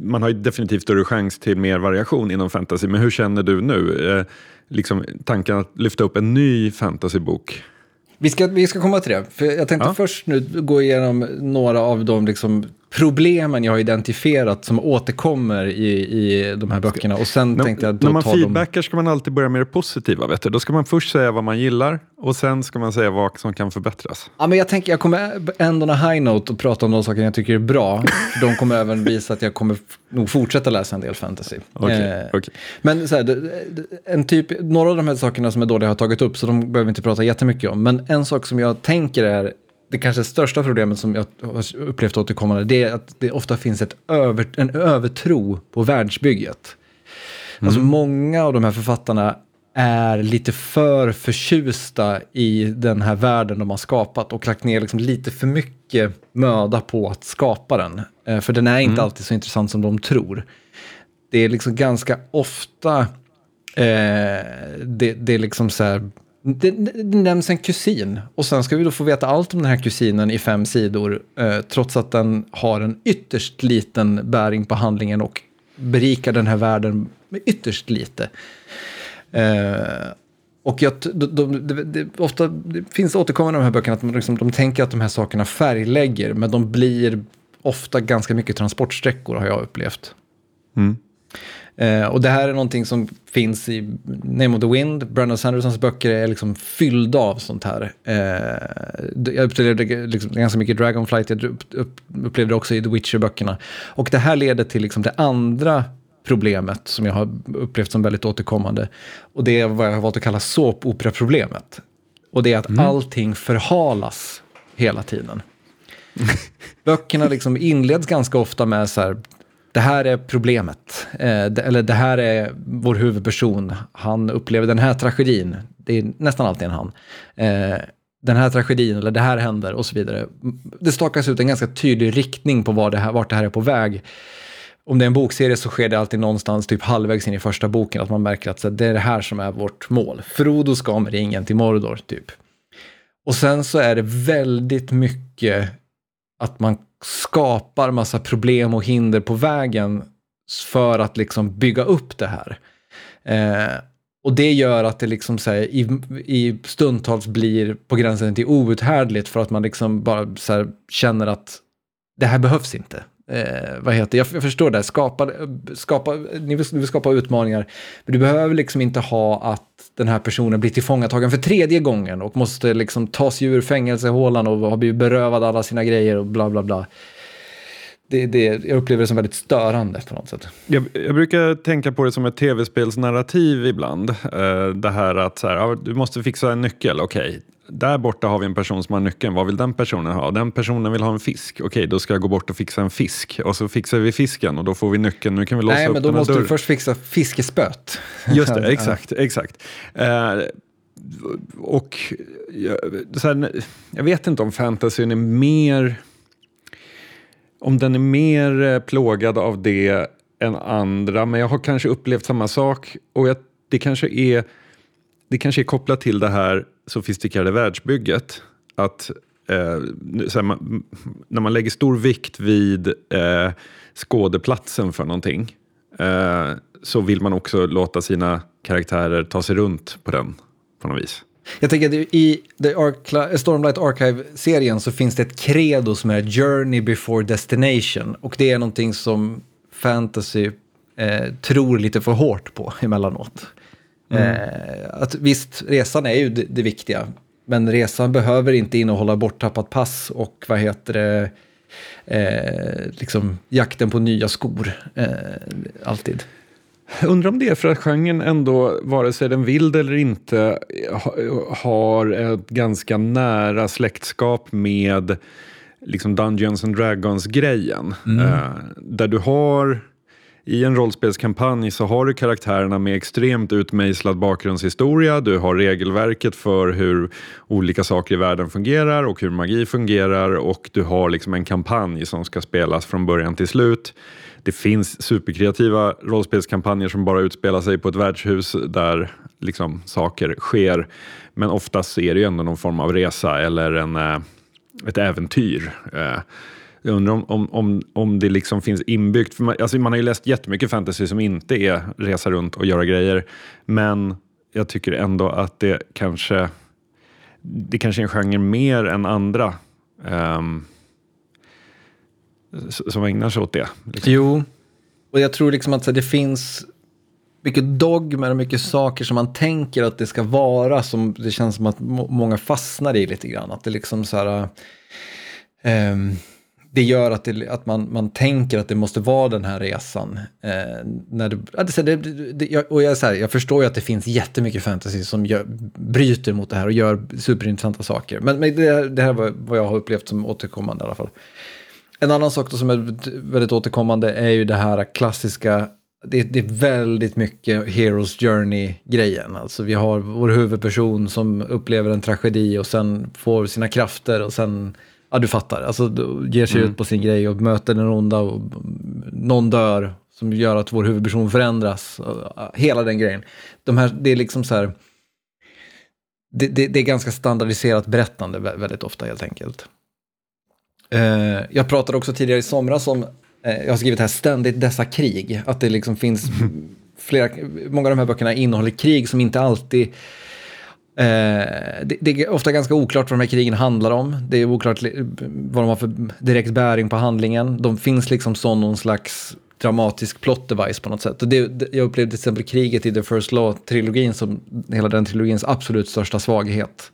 man har ju definitivt större chans till mer variation inom fantasy, men hur känner du nu? Eh, liksom tanken att lyfta upp en ny fantasybok? Vi ska, vi ska komma till det. För jag tänkte ja. först nu gå igenom några av de liksom problemen jag har identifierat som återkommer i, i de här böckerna. Och sen när, tänkte jag när man feedbackar dem... ska man alltid börja med det positiva. Vet du? Då ska man först säga vad man gillar och sen ska man säga vad som kan förbättras. Ja, men jag tänker jag kommer ändå en high note och prata om de saker jag tycker är bra. de kommer även visa att jag kommer nog fortsätta läsa en del fantasy. Okay, eh, okay. Men så här, en typ, några av de här sakerna som är dåliga har jag tagit upp, så de behöver vi inte prata jättemycket om. Men en sak som jag tänker är det kanske största problemet som jag har upplevt återkommande, det är att det ofta finns ett över, en övertro på världsbygget. Mm. Alltså många av de här författarna är lite för förtjusta i den här världen de har skapat och lagt ner liksom lite för mycket möda på att skapa den. Eh, för den är inte mm. alltid så intressant som de tror. Det är liksom ganska ofta eh, det, det är liksom så här det, det, nämns en kusin och sen ska vi då få veta allt om den här kusinen i fem sidor eh, trots att den har en ytterst liten bäring på handlingen och berikar den här världen med ytterst lite. Eh, och jag, de, de, de, ofta det finns återkommande i de här böckerna att man liksom, de tänker att de här sakerna färglägger men de blir ofta ganska mycket transportsträckor har jag upplevt. Mm. Eh, och det här är någonting som finns i Name of the Wind. Brandon Sandersons böcker är liksom fyllda av sånt här. Eh, jag upplevde liksom ganska mycket Dragonflight, jag upp, upp, upplevde också i The Witcher-böckerna. Och det här leder till liksom det andra problemet som jag har upplevt som väldigt återkommande. Och det är vad jag har valt att kalla såpopera-problemet. Och det är att mm. allting förhalas hela tiden. Böckerna liksom inleds ganska ofta med så här, det här är problemet. Eh, det, eller det här är vår huvudperson. Han upplever den här tragedin. Det är nästan alltid en han. Eh, den här tragedin eller det här händer och så vidare. Det stakas ut en ganska tydlig riktning på var det här, vart det här är på väg. Om det är en bokserie så sker det alltid någonstans typ halvvägs in i första boken att man märker att det är det här som är vårt mål. Frodo ska med ringen till Mordor typ. Och sen så är det väldigt mycket att man skapar massa problem och hinder på vägen för att liksom bygga upp det här. Eh, och det gör att det liksom så här, i, i stundtals blir på gränsen till outhärdligt för att man liksom bara så här, känner att det här behövs inte. Eh, vad heter jag, jag förstår det, skapa, skapa, ni, vill, ni vill skapa utmaningar, men du behöver liksom inte ha att den här personen blir tillfångatagen för tredje gången och måste liksom ta sig ur fängelsehålan och har blivit berövad alla sina grejer och bla bla bla det, det, jag upplever det som väldigt störande på något sätt. Jag, jag brukar tänka på det som ett tv-spelsnarrativ ibland. Eh, det här att så här, ja, du måste fixa en nyckel, okej. Okay. Där borta har vi en person som har nyckeln. Vad vill den personen ha? Den personen vill ha en fisk. Okej, då ska jag gå bort och fixa en fisk. Och så fixar vi fisken och då får vi nyckeln. Nu kan vi låsa Nej, upp men då måste du först fixa fiskespöt. Just det, exakt. exakt. Uh, och här, jag vet inte om fantasyn är mer om den är mer eh, plågad av det än andra, men jag har kanske upplevt samma sak och jag, det, kanske är, det kanske är kopplat till det här sofistikerade världsbygget. Att eh, här, man, när man lägger stor vikt vid eh, skådeplatsen för någonting eh, så vill man också låta sina karaktärer ta sig runt på den på något vis. Jag tänker att i The Arcla Stormlight Archive-serien så finns det ett credo som är Journey before Destination. Och det är någonting som fantasy eh, tror lite för hårt på emellanåt. Mm. Eh, att visst, resan är ju det, det, viktiga. Men resan behöver inte innehålla borttappat pass och vad heter det, eh, liksom jakten på nya skor. Eh, alltid. Undrar om det är för att genren ändå, vare sig den vill eller inte, har ett ganska nära släktskap med liksom Dungeons and Dragons-grejen. Mm. Uh, där du har, i en rollspelskampanj så har du karaktärerna med extremt utmejslad bakgrundshistoria. Du har regelverket för hur olika saker i världen fungerar och hur magi fungerar och du har liksom en kampanj som ska spelas från början till slut. Det finns superkreativa rollspelskampanjer som bara utspelar sig på ett värdshus där liksom saker sker. Men oftast är det ju ändå någon form av resa eller en, eh, ett äventyr. Eh, jag undrar om, om, om, om det liksom finns inbyggt. För man, alltså man har ju läst jättemycket fantasy som inte är resa runt och göra grejer. Men jag tycker ändå att det kanske det kanske är en genre mer än andra um, som ägnar sig åt det. Liksom. Jo, och jag tror liksom att det finns mycket dogmer och mycket saker som man tänker att det ska vara som det känns som att många fastnar i lite grann. Att det liksom så här... Um, det gör att, det, att man, man tänker att det måste vara den här resan. Eh, när det, det, det, och jag, så här, jag förstår ju att det finns jättemycket fantasy som gör, bryter mot det här och gör superintressanta saker. Men, men det, det här var vad jag har upplevt som återkommande i alla fall. En annan sak som är väldigt återkommande är ju det här klassiska det, det, är väldigt mycket Heroes Journey-grejen. Alltså vi har vår huvudperson som upplever en tragedi och sen får sina krafter och sen Ja, du fattar. Alltså, ger sig mm. ut på sin grej och möter den onda och någon dör som gör att vår huvudperson förändras. Hela den grejen. De här, det är liksom så här... Det, det, det är ganska standardiserat berättande väldigt ofta helt enkelt. Eh, jag pratade också tidigare i somras om, eh, jag har skrivit här ständigt dessa krig, att det liksom finns flera, många av de här böckerna innehåller krig som inte alltid det, det, är ofta ganska oklart vad de här krigen handlar om. Det är oklart vad de har för direkt bäring på handlingen. De finns liksom som någon slags dramatisk plot device på något sätt. Och det, det, jag upplevde till exempel kriget i The First Law-trilogin som hela den trilogins absolut största svaghet.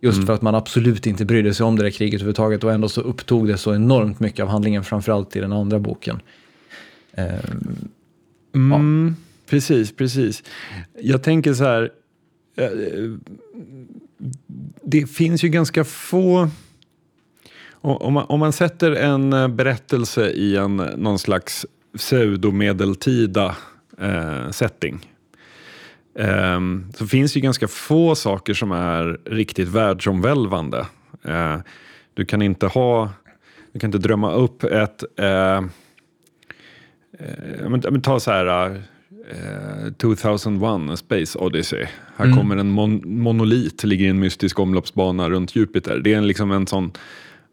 Just mm. för att man absolut inte brydde sig om det där kriget överhuvudtaget och ändå så upptog det så enormt mycket av handlingen, framförallt i den andra boken. Um, mm, ja. Precis, precis. Jag tänker så här, Eh, Eh, det finns ju ganska få... Om man, om man sätter en eh, berättelse i en någon slags pseudomedeltida eh, setting eh, så finns det ju ganska få saker som är riktigt världsomvälvande. Eh, du kan inte ha, du kan inte drömma upp ett eh, eh men, men ta så här 2001, eh, A Space Odyssey. Här mm. kommer en mon monolit, ligger i en mystisk omloppsbana runt Jupiter. Det är en, liksom en sån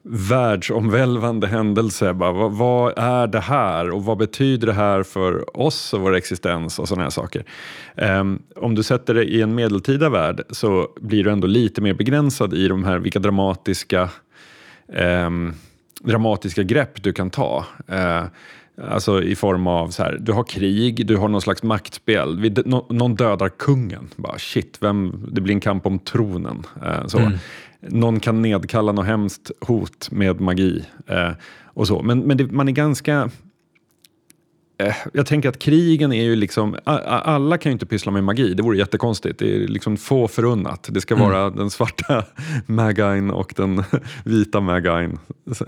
världsomvälvande händelse. Bara, vad, vad, är det här och vad betyder det här för oss och vår existens och sådana här saker. Um, om du sätter det i en medeltida värld så blir du ändå lite mer begränsad i de här vilka dramatiska um, dramatiska grepp du kan ta. Uh, Alltså i form av så här, du har krig, du har någon slags maktspel. någon dödar kungen. Bara, shit, vem, det blir en kamp om tronen. Eh, så. Mm. Någon kan nedkalla något hemskt hot med magi. Eh, och så. Men, men det, man är ganska jag tänker att krigen är ju liksom, alla kan ju inte pyssla med magi, det vore jättekonstigt. Det är liksom få förunnat. Det ska mm. vara den svarta Magine och den vita Magine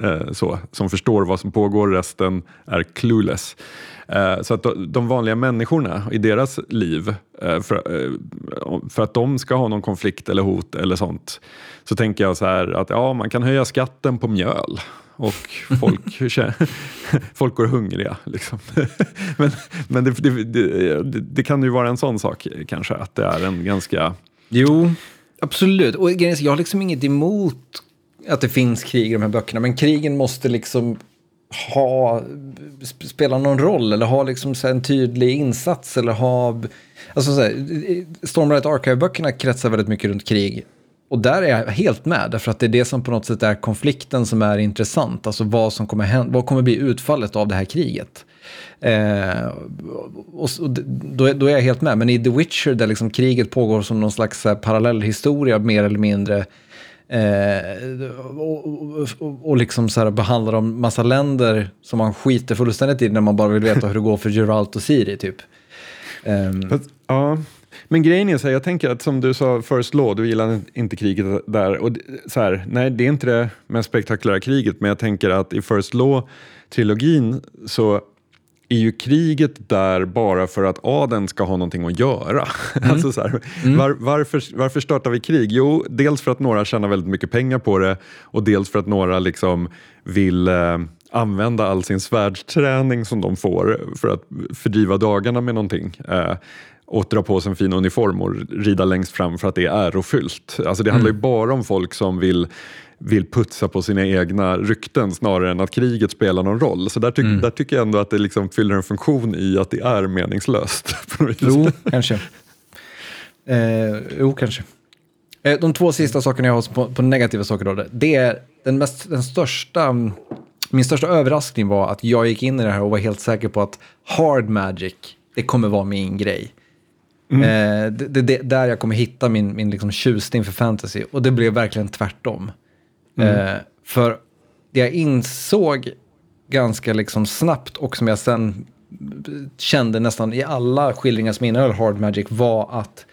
eh, så, som förstår vad som pågår, resten är clueless. Eh, så att de vanliga människorna i deras liv, för, för att de ska ha någon konflikt eller hot eller sånt, så tänker jag så här att ja, man kan höja skatten på mjöl och folk, folk går hungriga. Liksom. men men det, det, det, det, kan ju vara en sån sak kanske, att det är en ganska... Jo, absolut. Och jag har liksom inget emot att det finns krig i de här böckerna, men krigen måste liksom ha, spela någon roll eller ha liksom en tydlig insats eller ha... Alltså så här, Stormlight Archive-böckerna kretsar väldigt mycket runt krig. Och där är jag helt med, därför att det är det som på något sätt är konflikten som är intressant. Alltså vad som kommer hända, vad kommer bli utfallet av det här kriget. Eh, och, och då, då, är jag helt med, men i The Witcher där liksom kriget pågår som någon slags eh, parallellhistoria mer eller mindre. Eh, och, och, och, liksom så här behandlar de massa länder som man skiter fullständigt i när man bara vill veta hur det går för Geralt och Siri typ. Eh. But, uh men grejen är så här, jag tänker att som du sa, First Law, du gillar inte kriget där. Och så här, nej, det är inte det mest spektakulära kriget, men jag tänker att i First Law-trilogin så är ju kriget där bara för att adeln ska ha någonting att göra. Mm. alltså så här, mm. var, varför, varför startar vi krig? Jo, dels för att några tjänar väldigt mycket pengar på det och dels för att några liksom vill eh, använda all sin svärdsträning som de får för att fördriva dagarna med någonting. Eh, och dra på sig en fin uniform och rida längst fram för att det är ärofyllt. Alltså det handlar ju bara om folk som vill vill putsa på sina egna rykten snarare än att kriget spelar någon roll. Så där, ty där tycker jag ändå att det liksom fyller en funktion i att det är meningslöst. Jo, kanske. Eh, jo, kanske. Eh, de två sista sakerna jag har på, på negativa saker då, det är den, mest, den största, min största överraskning var att jag gick in i det här och var helt säker på att hard magic, det kommer vara min grej. Mm. Eh, det, det, det, där jag kommer hitta min, min liksom tjusning för fantasy och det blev verkligen tvärtom. Mm. Eh, för det jag insåg ganska liksom snabbt och som jag sen kände nästan i alla skildringar som innehöll Hard Magic var att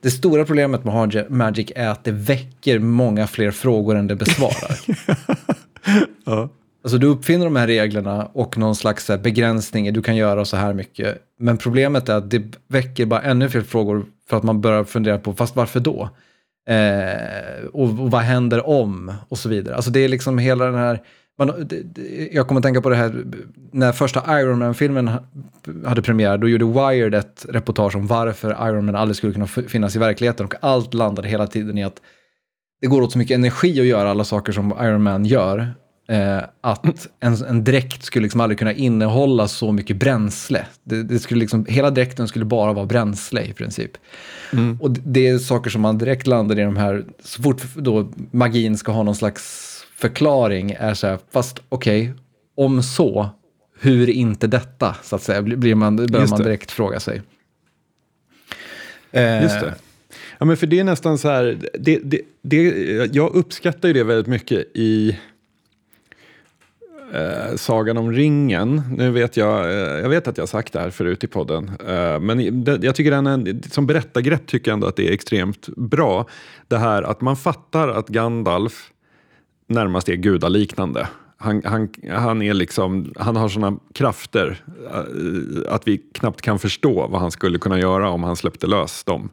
det stora problemet med Hard Magic är att det väcker många fler frågor än det besvarar. ja. Alltså du uppfinner de här reglerna och någon slags eh, begränsning, du kan göra så här mycket. Men problemet är att det väcker bara ännu fler frågor för att man börjar fundera på, fast varför då? Eh, och, och, vad händer om? Och så vidare. Alltså det är liksom hela den här... Man, jag kommer att tänka på det här, när första Iron Man-filmen hade premiär, då gjorde Wired ett reportage om varför Iron Man aldrig skulle kunna finnas i verkligheten och allt landade hela tiden i att det går åt så mycket energi att göra alla saker som Iron Man gör. Eh, att en, en dräkt skulle liksom aldrig kunna innehålla så mycket bränsle. Det, det, skulle liksom, hela dräkten skulle bara vara bränsle i princip. Mm. Och det är saker som man direkt landar i de här, så fort då magin ska ha någon slags förklaring, är så här, fast okej, okay, om så, hur inte detta, så att säga, blir man, börjar man direkt fråga sig. Eh, Just det. Ja, men för det är nästan så här, det, det, det, jag uppskattar ju det väldigt mycket i eh, Sagan om ringen. Nu vet jag, eh, jag vet att jag har sagt det här förut i podden, eh, men det, jag tycker den är, som berättargrepp tycker jag ändå att det är extremt bra. Det här att man fattar att Gandalf närmast är gudaliknande. Han, han, han, är liksom, han har sådana krafter eh, att vi knappt kan förstå vad han skulle kunna göra om han släppte lös dem.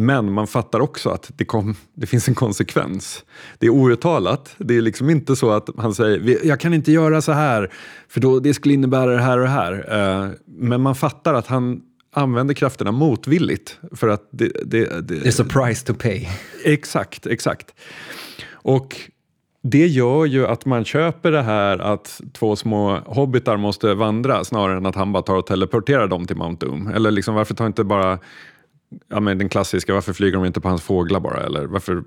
Men man fattar också att det, kom, det finns en konsekvens. Det är outtalat. Det är liksom inte så att han säger jag kan inte göra så här för då, det skulle innebära det här och det här. Uh, men man fattar att han använder krafterna motvilligt. För att det, det, det, There's a price to pay. Exakt, exakt. Och det gör ju att man köper det här att två små hobbitar måste vandra snarare än att han bara tar och teleporterar dem till Mount Doom. Eller liksom, varför tar inte bara ja, men den klassiska, varför flyger de inte på hans fåglar bara? Eller varför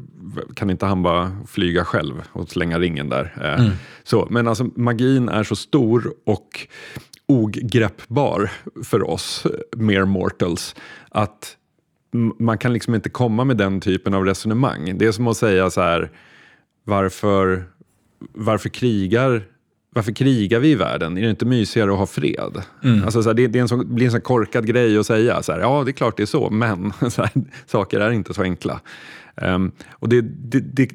kan inte han bara flyga själv och slänga ringen där? Eh, mm. Så, men alltså magin är så stor och ogreppbar för oss mere mortals att man kan liksom inte komma med den typen av resonemang. Det är som att säga så här, varför, varför krigar varför krigar vi i världen? Är det inte mysigare att ha fred? Mm. Alltså, så här, det, det, en så, blir en sån korkad grej att säga. Så här, ja, det är klart det är så, men så här, saker är inte så enkla. Um, och det, det,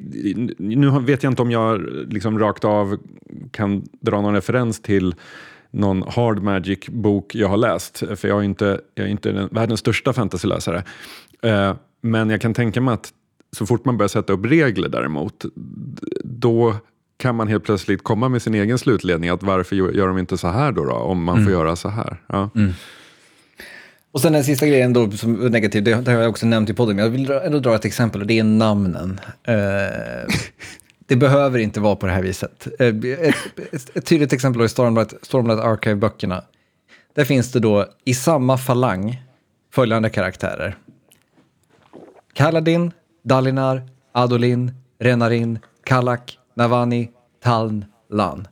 nu vet jag inte om jag liksom rakt av kan dra någon referens till någon hard magic-bok jag har läst, för jag är inte, jag är inte den, världens största fantasyläsare. Uh, men jag kan tänka mig att så fort man börjar sätta upp regler däremot, då kan man helt plötsligt komma med sin egen slutledning. att Varför gör de inte så här då, då om man mm. får göra så här? Ja. Mm. Och sen den sista grejen då som är negativ, det, det har jag också nämnt i podden, men jag vill ändå dra ett exempel och det är namnen. Uh, det behöver inte vara på det här viset. Uh, ett, ett, ett, tydligt exempel är Stormlight, Stormlight Archive-böckerna. Där finns det då i samma falang följande karaktärer. Kaladin, Dalinar, Adolin, Renarin, Kallak, Navani, Taln, Lan.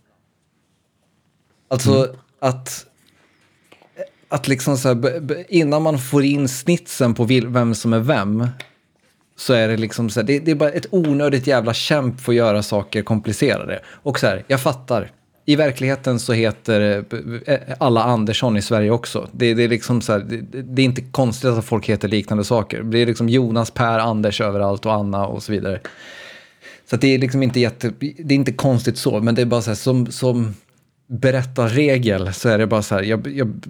Alltså mm. att, att liksom så här, innan man får in snitsen på vem som är vem, så är det liksom så här, det, det, är bara ett onödigt jävla kämp för att göra saker komplicerade. Och så här, jag fattar. I verkligheten så heter eh, alla Andersson i Sverige också. Det, det är liksom så här, det, det, är inte konstigt att folk heter liknande saker. Det är liksom Jonas, Per, Anders överallt och Anna och så vidare. Så det är liksom inte jätte, det är inte konstigt så, men det är bara så här som, som berättarregel så är det bara så här, jag, jag,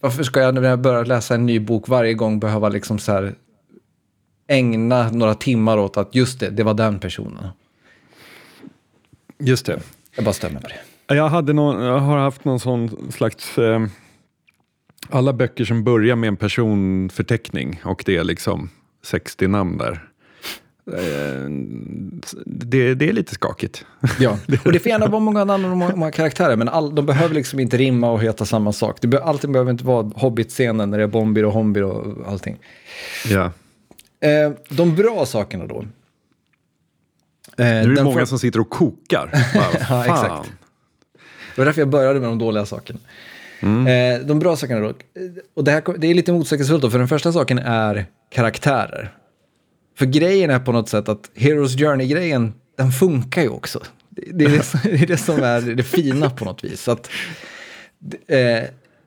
varför ska jag när jag börjar läsa en ny bok varje gång behöva liksom så här ägna några timmar åt att just det, det var den personen. Just det. Jag bara stämmer på det. Jag, hade någon, jag har haft någon sån slags eh, Alla böcker som börjar med en personförteckning och det är liksom 60 namn där. Eh, det, det är lite skakigt. Ja, och det får gärna vara många och många, karaktärer, men all, de behöver liksom inte rimma och heta samma sak. Det be, allting behöver inte vara Hobbit-scenen när det är Bombir och Hombir och allting. Ja. Eh, de bra sakerna då. Eh, Nu är det många för- som sitter och kokar. Bara, Ja, exakt. Det var därför jag började med de dåliga sakerna. Mm. De bra sakerna då. Och det, här, det är lite motsägelsefullt då, för den första saken är karaktärer. För grejen är på något sätt att Heroes Journey-grejen, den funkar ju också. Det, det, är, det, det är det som är det fina på något vis. Så att, eh,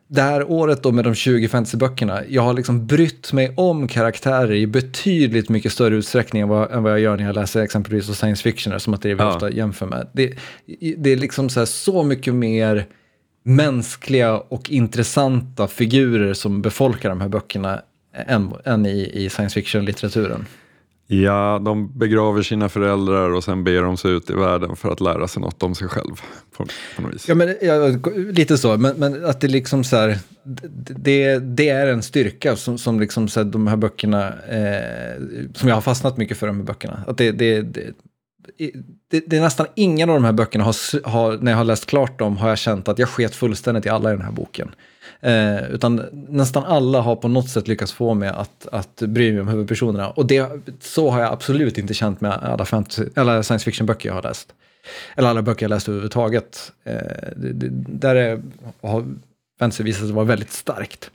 det här året då med de 20 fantasyböckerna, jag har liksom brytt mig om karaktärer i betydligt mycket större utsträckning än vad, än vad jag gör när jag läser exempelvis science fiction, som att det är vi Ja. ofta jämför med. Det, det är liksom så, här, så mycket mer mänskliga och intressanta figurer som befolkar de här böckerna än, än i, i science fiction-litteraturen. Ja, de begraver sina föräldrar och sen ber de sig ut i världen för att lära sig något om sig själv. På, på något vis. Ja, men, ja, lite så, men, men att det liksom så här, det, det är en styrka som, som liksom så här, de här böckerna, eh, som jag har fastnat mycket för de här böckerna. Att det, det, det, det, det är nästan ingen av de här böckerna, har, har, när jag har läst klart dem, har jag känt att jag sket fullständigt i alla i den här boken. Eh, utan nästan alla har på något sätt lyckats få mig att, att bry mig om huvudpersonerna. Och det, så har jag absolut inte känt med alla, fantasy, eller science fiction-böcker jag har läst. Eller alla böcker jag läst överhuvudtaget. Eh, det, det, där är, har fantasy visat sig vara väldigt starkt.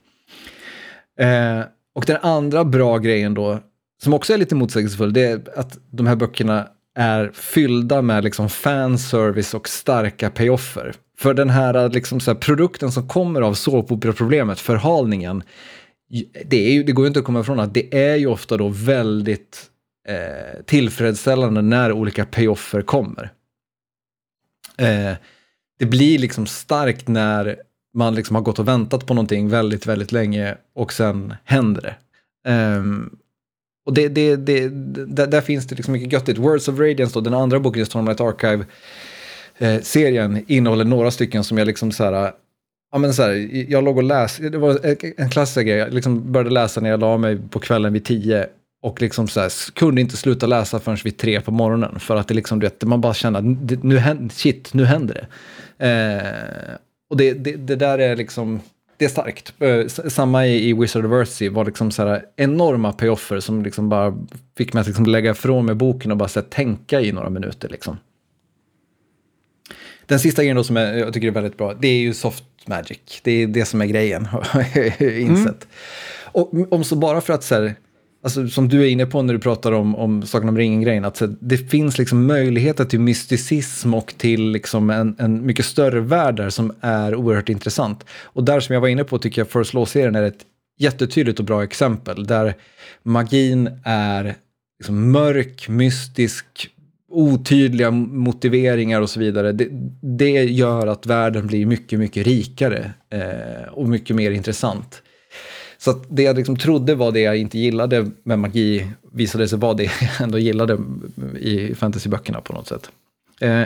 Eh, och den andra bra grejen då, som också är lite motsägelsefull, det är att de här böckerna är fyllda med liksom fanservice och starka payoffer. För den här, liksom så här produkten som kommer av såpopera-problemet, förhalningen, det, är ju, det går ju inte att komma ifrån att det är ju ofta då väldigt eh, tillfredsställande när olika payoffer kommer. Eh, det blir liksom starkt när man liksom har gått och väntat på någonting väldigt, väldigt länge och sen händer det. Um, och det, det, det, där, där finns det liksom mycket göttigt. Words of Radiance, då, den andra boken i Stormlight Archive, eh, serien innehåller några stycken som jag liksom så här, ja men så här, jag låg och läste, det var en klassisk grej, jag liksom började läsa när jag la mig på kvällen vid tio och liksom så här, kunde inte sluta läsa förrän vid tre på morgonen för att det liksom, du vet, man bara känner att nu händer, shit, nu händer det. Eh, och det, det, det där är liksom, det är starkt. Eh, Samma i, i Wizard of Earthsea var liksom så här enorma payoffer som liksom bara fick mig att liksom lägga ifrån mig boken och bara så här, tänka i några minuter. Liksom. Den sista grejen då som jag, jag tycker är väldigt bra, det är ju soft magic. Det är det som är grejen, har jag insett. Och om så bara för att så här, alltså, som du är inne på när du pratar om, om Sagan om ringen-grejen, att här, det finns liksom möjligheter till mysticism och till liksom en, en mycket större värld där som är oerhört intressant. Och där som jag var inne på tycker jag First Law-serien är ett jättetydligt och bra exempel, där magin är liksom mörk, mystisk, otydliga motiveringar och så vidare. Det, det gör att världen blir mycket, mycket rikare eh, och mycket mer intressant. Så att det jag liksom trodde var det jag inte gillade med magi visade sig vara det jag ändå gillade i fantasyböckerna på något sätt. Eh,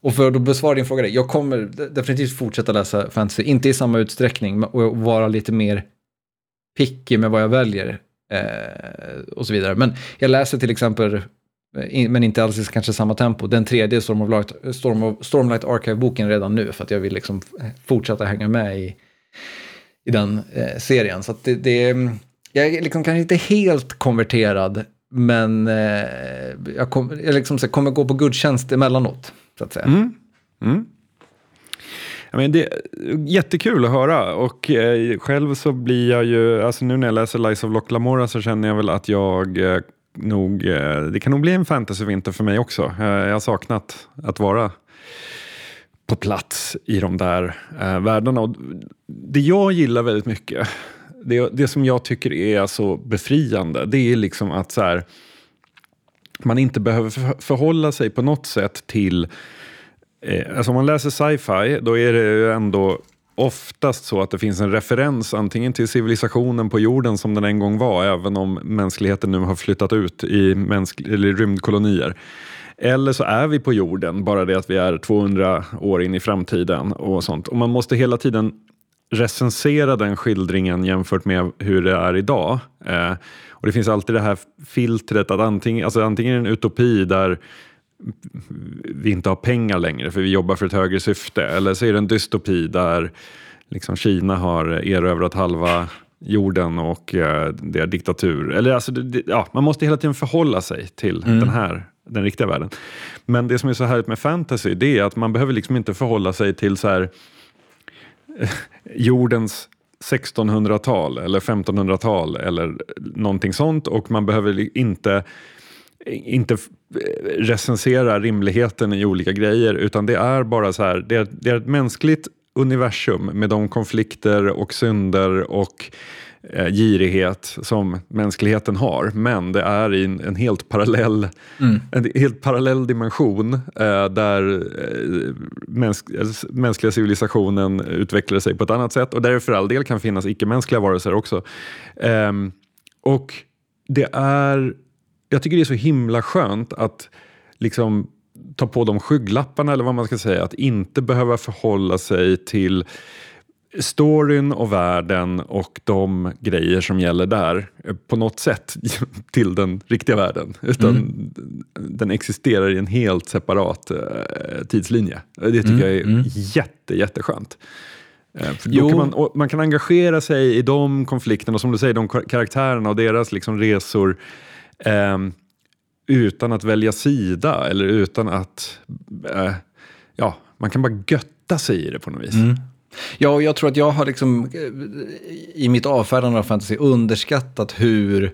och för att besvara din fråga, jag kommer definitivt fortsätta läsa fantasy, inte i samma utsträckning och vara lite mer picky med vad jag väljer eh, och så vidare. Men jag läser till exempel, Eh, men inte alls i kanske samma tempo, den tredje Storm of Light, Storm of, Stormlight Archive-boken redan nu för att jag vill liksom eh, fortsätta hänga med i, i den eh, serien. Så att det, det, mm, jag är liksom kanske inte helt konverterad, men eh, jag, kom, jag liksom så kommer gå på gudstjänst emellanåt, så att säga. Mm. Mm. I mean, det är jättekul att höra och eh, själv så blir jag ju, alltså nu när jag läser Lies of Loch Lamora så känner jag väl att jag eh, nog, eh, det kan nog bli en fantasyvinter för mig också. Eh, jag har saknat att vara på plats i de där eh, världarna. Och det jag gillar väldigt mycket, det, det som jag tycker är så befriande, det är liksom att så här, man inte behöver förhålla sig på något sätt till Eh, alltså om man läser sci-fi, då är det ju ändå oftast så att det finns en referens antingen till civilisationen på jorden som den en gång var, även om mänskligheten nu har flyttat ut i mänsk- eller rymdkolonier. Eller så är vi på jorden, bara det att vi är 200 år in i framtiden och sånt. Och man måste hela tiden recensera den skildringen jämfört med hur det är idag. Eh, och Det finns alltid det här filtret att antingen, alltså antingen är det en utopi där vi inte har pengar längre för vi jobbar för ett högre syfte. Eller så är det en dystopi där liksom Kina har erövrat halva jorden och eh, det är diktatur. Eller alltså, det, ja, man måste hela tiden förhålla sig till mm. den här den riktiga världen. Men det som är så härligt med fantasy det är att man behöver liksom inte förhålla sig till så här, jordens 1600-tal eller 1500-tal eller någonting sånt och man behöver inte inte recensera rimligheten i olika grejer utan det är bara så här, det är, det är ett mänskligt universum med de konflikter och synder och eh, girighet som mänskligheten har. Men det är i en, en helt, parallell, mm. en helt parallell dimension eh, där eh, mäns mänskliga civilisationen utvecklar sig på ett annat sätt och där det för all del kan finnas icke-mänskliga varelser också. Ehm, och det är, jag tycker det är så himla skönt att liksom ta på de skygglapparna eller vad man ska säga. Att inte behöva förhålla sig till storyn och världen och de grejer som gäller där på något sätt till den riktiga världen. Utan mm. den existerar i en helt separat uh, tidslinje. Det tycker mm. jag är mm. jätte, jätteskönt. Uh, kan man, man, kan engagera sig i de konflikterna, och som du säger, de karaktärerna och deras liksom resor eh, utan att välja sida eller utan att... Eh, ja, man kan bara götta sig i det på något vis. Mm. Ja, och jag tror att jag har liksom eh, i mitt avfärdande av fantasy underskattat hur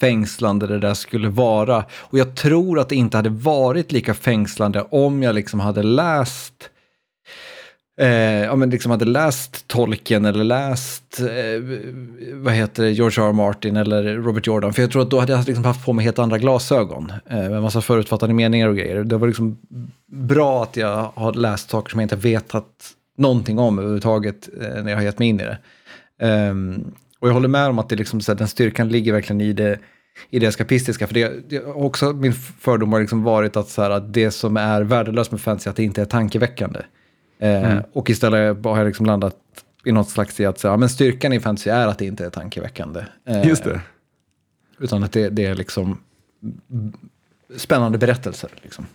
fängslande det där skulle vara. Och jag tror att det inte hade varit lika fängslande om jag liksom hade läst eh, ja, men liksom hade läst Tolkien eller läst eh, vad heter det, George R. R. Martin eller Robert Jordan. För jag tror att då hade jag liksom haft på mig helt andra glasögon. Eh, med en massa förutfattade meningar och grejer. Det var liksom bra att jag har läst saker som jag inte vetat någonting om överhuvudtaget eh, när jag har gett mig in i det. Um, och jag håller med om att det liksom, så här, den styrkan ligger verkligen i det, i det skapistiska. För det, det också min fördom har liksom varit att, så här, att det som är värdelöst med fantasy, att det inte är tankeväckande. Eh, mm. Och istället har jag liksom landat i något slags i att så men styrkan i fantasy är att det inte är tankeväckande. Eh, Just det. Utan att det, det är liksom spännande berättelser. Liksom.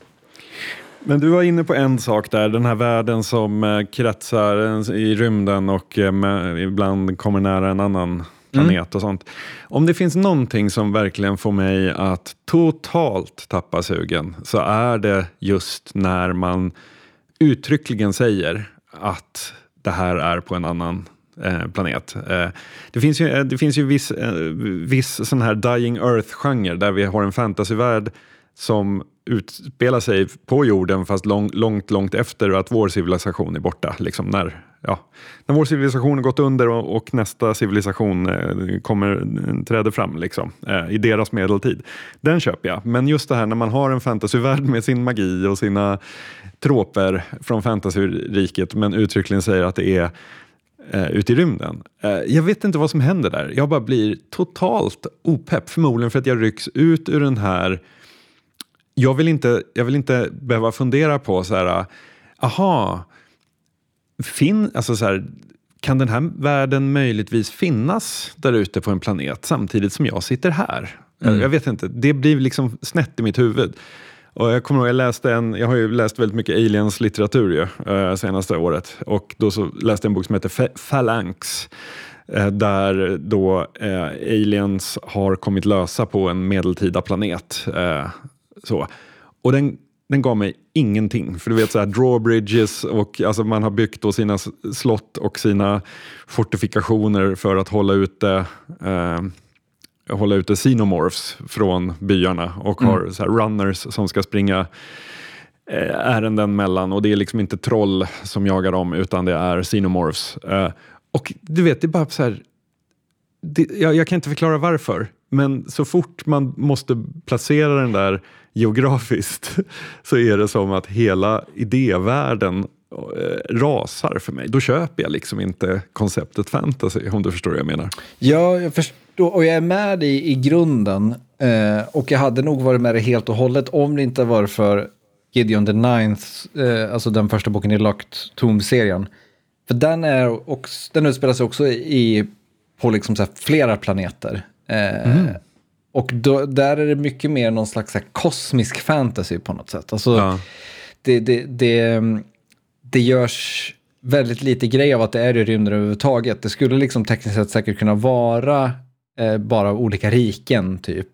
Men du var inne på en sak där, den här världen som eh, kretsar i rymden och eh, ibland kommer nära en annan planet mm. och sånt. Om det finns någonting som verkligen får mig att totalt tappa sugen så är det just när man uttryckligen säger att det här är på en annan eh, planet. Eh, det finns ju, eh, det finns ju viss, eh, viss sån här dying earth-genre där vi har en fantasyvärld som utspelar sig på jorden fast lång, långt, långt efter att vår civilisation är borta. Liksom när, ja, när vår civilisation har gått under och, och nästa civilisation eh, kommer, träder fram liksom, eh, i deras medeltid. Den köper jag. Men just det här när man har en fantasyvärld med sin magi och sina troper från fantasyriket men uttryckligen säger att det är eh, ute i rymden. Eh, jag vet inte vad som händer där. Jag bara blir totalt opepp. Förmodligen för att jag rycks ut ur den här jag vill inte, jag vill inte behöva fundera på så här, aha, fin, alltså så här, kan den här världen möjligtvis finnas där ute på en planet samtidigt som jag sitter här? Mm. Jag vet inte, det blir liksom snett i mitt huvud. Och jag kommer ihåg, jag läste en, jag har ju läst väldigt mycket aliens litteratur ju, äh, senaste året och då så läste jag en bok som heter Phalanx äh, där då äh, aliens har kommit lösa på en medeltida planet så. Och den, den gav mig ingenting. För du vet så här drawbridges och alltså man har byggt då sina slott och sina fortifikationer för att hålla ute eh, hålla ute xenomorphs från byarna och mm. har så runners som ska springa eh, ärenden mellan och det är liksom inte troll som jagar dem utan det är xenomorphs. Eh, och du vet, det är bara så här, det, jag, jag, kan inte förklara varför, men så fort man måste placera den där geografiskt så är det som att hela idévärlden eh, rasar för mig. Då köper jag liksom inte konceptet fantasy, om du förstår vad jag menar. Ja, jag förstår, och jag är med dig i grunden. Eh, och jag hade nog varit med dig helt och hållet om det inte var för Gideon the Ninth, eh, alltså den första boken i Locked Tomb-serien. För den, är också, den utspelar sig också i, på liksom så flera planeter. Eh, mm. Och då, där är det mycket mer någon slags kosmisk fantasy på något sätt. Alltså, ja. det, det, det, det görs väldigt lite grej av att det är i rymden överhuvudtaget. Det skulle liksom tekniskt sett säkert kunna vara eh, bara olika riken typ.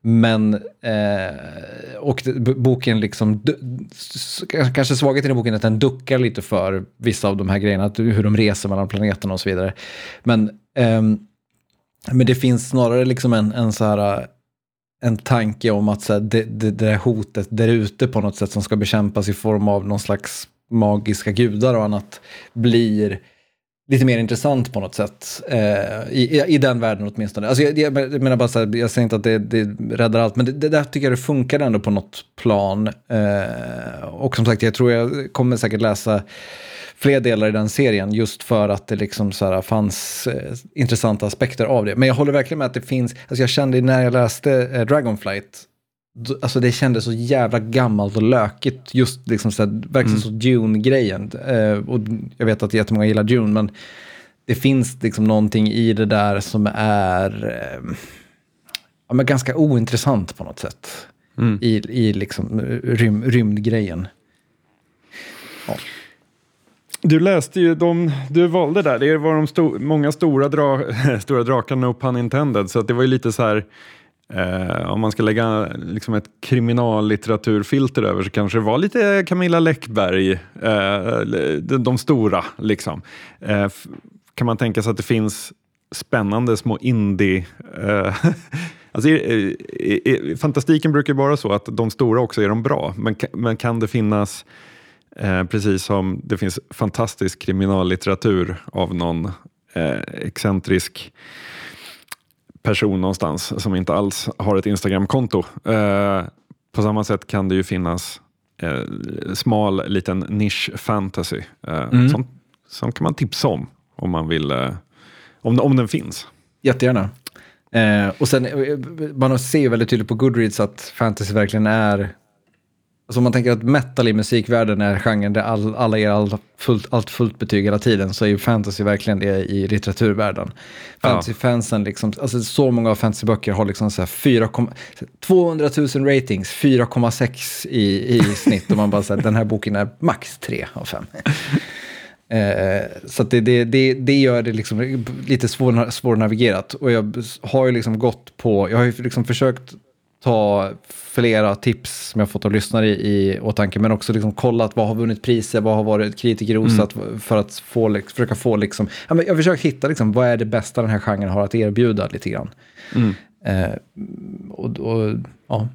Men, eh, och boken liksom, kanske svagheten i boken är att den duckar lite för vissa av de här grejerna, hur de reser mellan planeterna och så vidare. Men, eh, men det finns snarare liksom en, en så här, eh, en tanke om att så här, det, det, det där hotet där ute på något sätt som ska bekämpas i form av någon slags magiska gudar och annat blir lite mer intressant på något sätt. Eh, i, i, den världen åtminstone. Alltså jag, jag, jag menar bara så här, jag säger inte att det, det räddar allt, men det, det där tycker jag det funkar ändå på något plan. Eh, och som sagt, jag tror jag kommer säkert läsa fler delar i den serien just för att det liksom så här fanns eh, intressanta aspekter av det. Men jag håller verkligen med att det finns, alltså jag kände när jag läste eh, Dragonflight Alltså det kändes så jävla gammalt och lökigt. Just liksom så här, verkligen mm. så Dune-grejen. Eh, och jag vet att jättemånga gillar Dune, men det finns liksom någonting i det där som är eh, ja, men ganska ointressant på något sätt. Mm. I, i liksom rym, rymdgrejen. Du läste ju de, du valde där, det var de sto, många stora, dra, stora drakarna, no pun intended, så det var ju lite så här Eh, om man ska lägga liksom ett kriminallitteraturfilter över så kanske det var lite Camilla Läckberg, eh, de, de, stora. Liksom. Eh, kan man tänka sig att det finns spännande små indie... Eh, alltså, i, i, i, fantastiken brukar ju vara så att de stora också är de bra, men, men kan det finnas eh, precis som det finns fantastisk kriminallitteratur av någon eh, excentrisk person någonstans som inte alls har ett Instagramkonto. Eh, på samma sätt kan det ju finnas eh, smal liten nisch fantasy. Eh, mm. som, som kan man tipsa om om man vill, eh, om, om den finns. Jättegärna. Eh, och sen, eh, man ser ju väldigt tydligt på Goodreads att fantasy verkligen är Alltså om man tänker att metal i musikvärlden är genren där all, alla ger all fullt, allt fullt betyg hela tiden så är ju fantasy verkligen det i litteraturvärlden. Fantasy-fansen, liksom, alltså så många av fantasyböcker har liksom så här 4, 200 000 ratings, 4,6 i, i snitt och man bara säger den här boken är max 3 av 5. Eh, så det, det, det, det, gör det liksom lite svår, svårnavigerat. Och jag har ju liksom gått på, jag har ju liksom försökt ta flera tips som jag fått av lyssnare i, i åtanke, men också liksom kollat vad har vunnit priser, vad har varit kritikerrosat mm. för att få, försöka få liksom, jag försöker hitta liksom, vad är det bästa den här genren har att erbjuda lite grann. Mm. Eh, och, och, ja,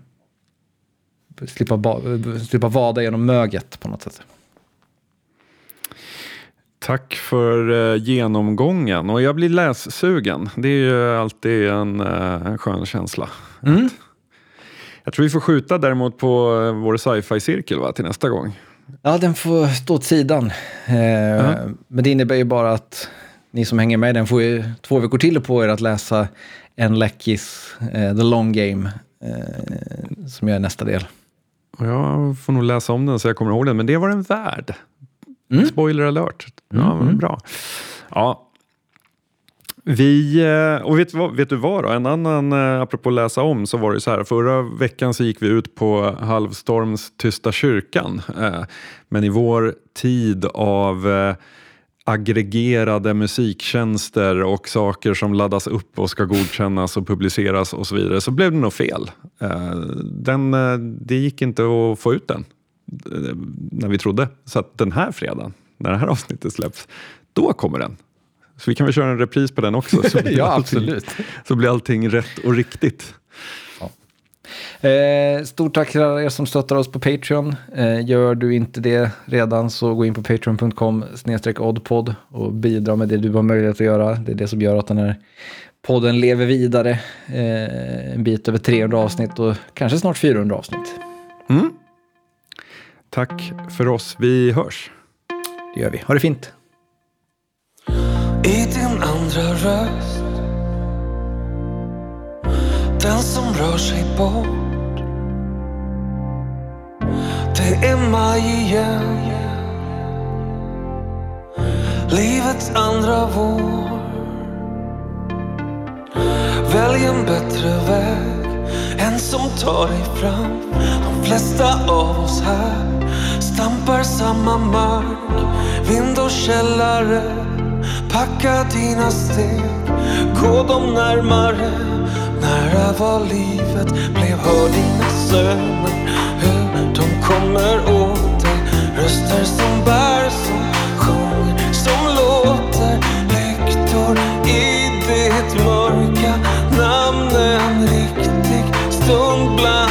slippa, ba, slippa vada genom möget på något sätt. Tack för uh, genomgången och jag blir lässugen. Det är ju alltid en, uh, en skön känsla. Mm. Jag tror vi får skjuta däremot på eh, vår sci-fi-cirkel va, till nästa gång. Ja, den får stå åt sidan. Eh, uh-huh. Men det innebär ju bara att ni som hänger med den får ju två veckor till på er att läsa en läckis, eh, The Long Game, eh, som är nästa del. Jag får nog läsa om den så jag kommer ihåg den, men det var den värd. Mm. Spoiler alert. Ja, mm. Bra. Ja, vi, eh, och vet, vet, du vad då? En annan, eh, apropå läsa om, så var det så här. Förra veckan så gick vi ut på Halvstorms Tysta kyrkan. Eh, men i vår tid av aggregerade musiktjänster och saker som laddas upp och ska godkännas och publiceras och så vidare så blev det nog fel. Den, det gick inte att få ut den när vi trodde. Så att den här fredagen, när det här avsnittet släpps, då kommer den. Så vi kan väl köra en repris på den också. Så ja, allting, absolut. Så blir allting rätt och riktigt. Ja. Eh, stort tack till alla er som stöttar oss på Patreon. Eh, gör du inte det redan så gå in på patreon.com oddpod och bidra med det du har möjlighet att göra. Det är det som gör att den här podden lever vidare. Eh, en bit över 300 avsnitt och kanske snart 400 avsnitt. Mm. Tack för oss. Vi hörs. Det gör vi. Ha det fint i din andra röst. Den som rör sig bort. Det är maj igen. livets andra vår. Välj en bättre väg, en som tar dig fram. De flesta av oss här stampar samma mark. Vind och källare, packa dina steg. Gå dem närmare, nära var livet blev. Hör dina söner, hur de kommer åt dig. Röster som bär, som sjunger, som låter. Lyktor i ditt mörka, namnen riktig stund bland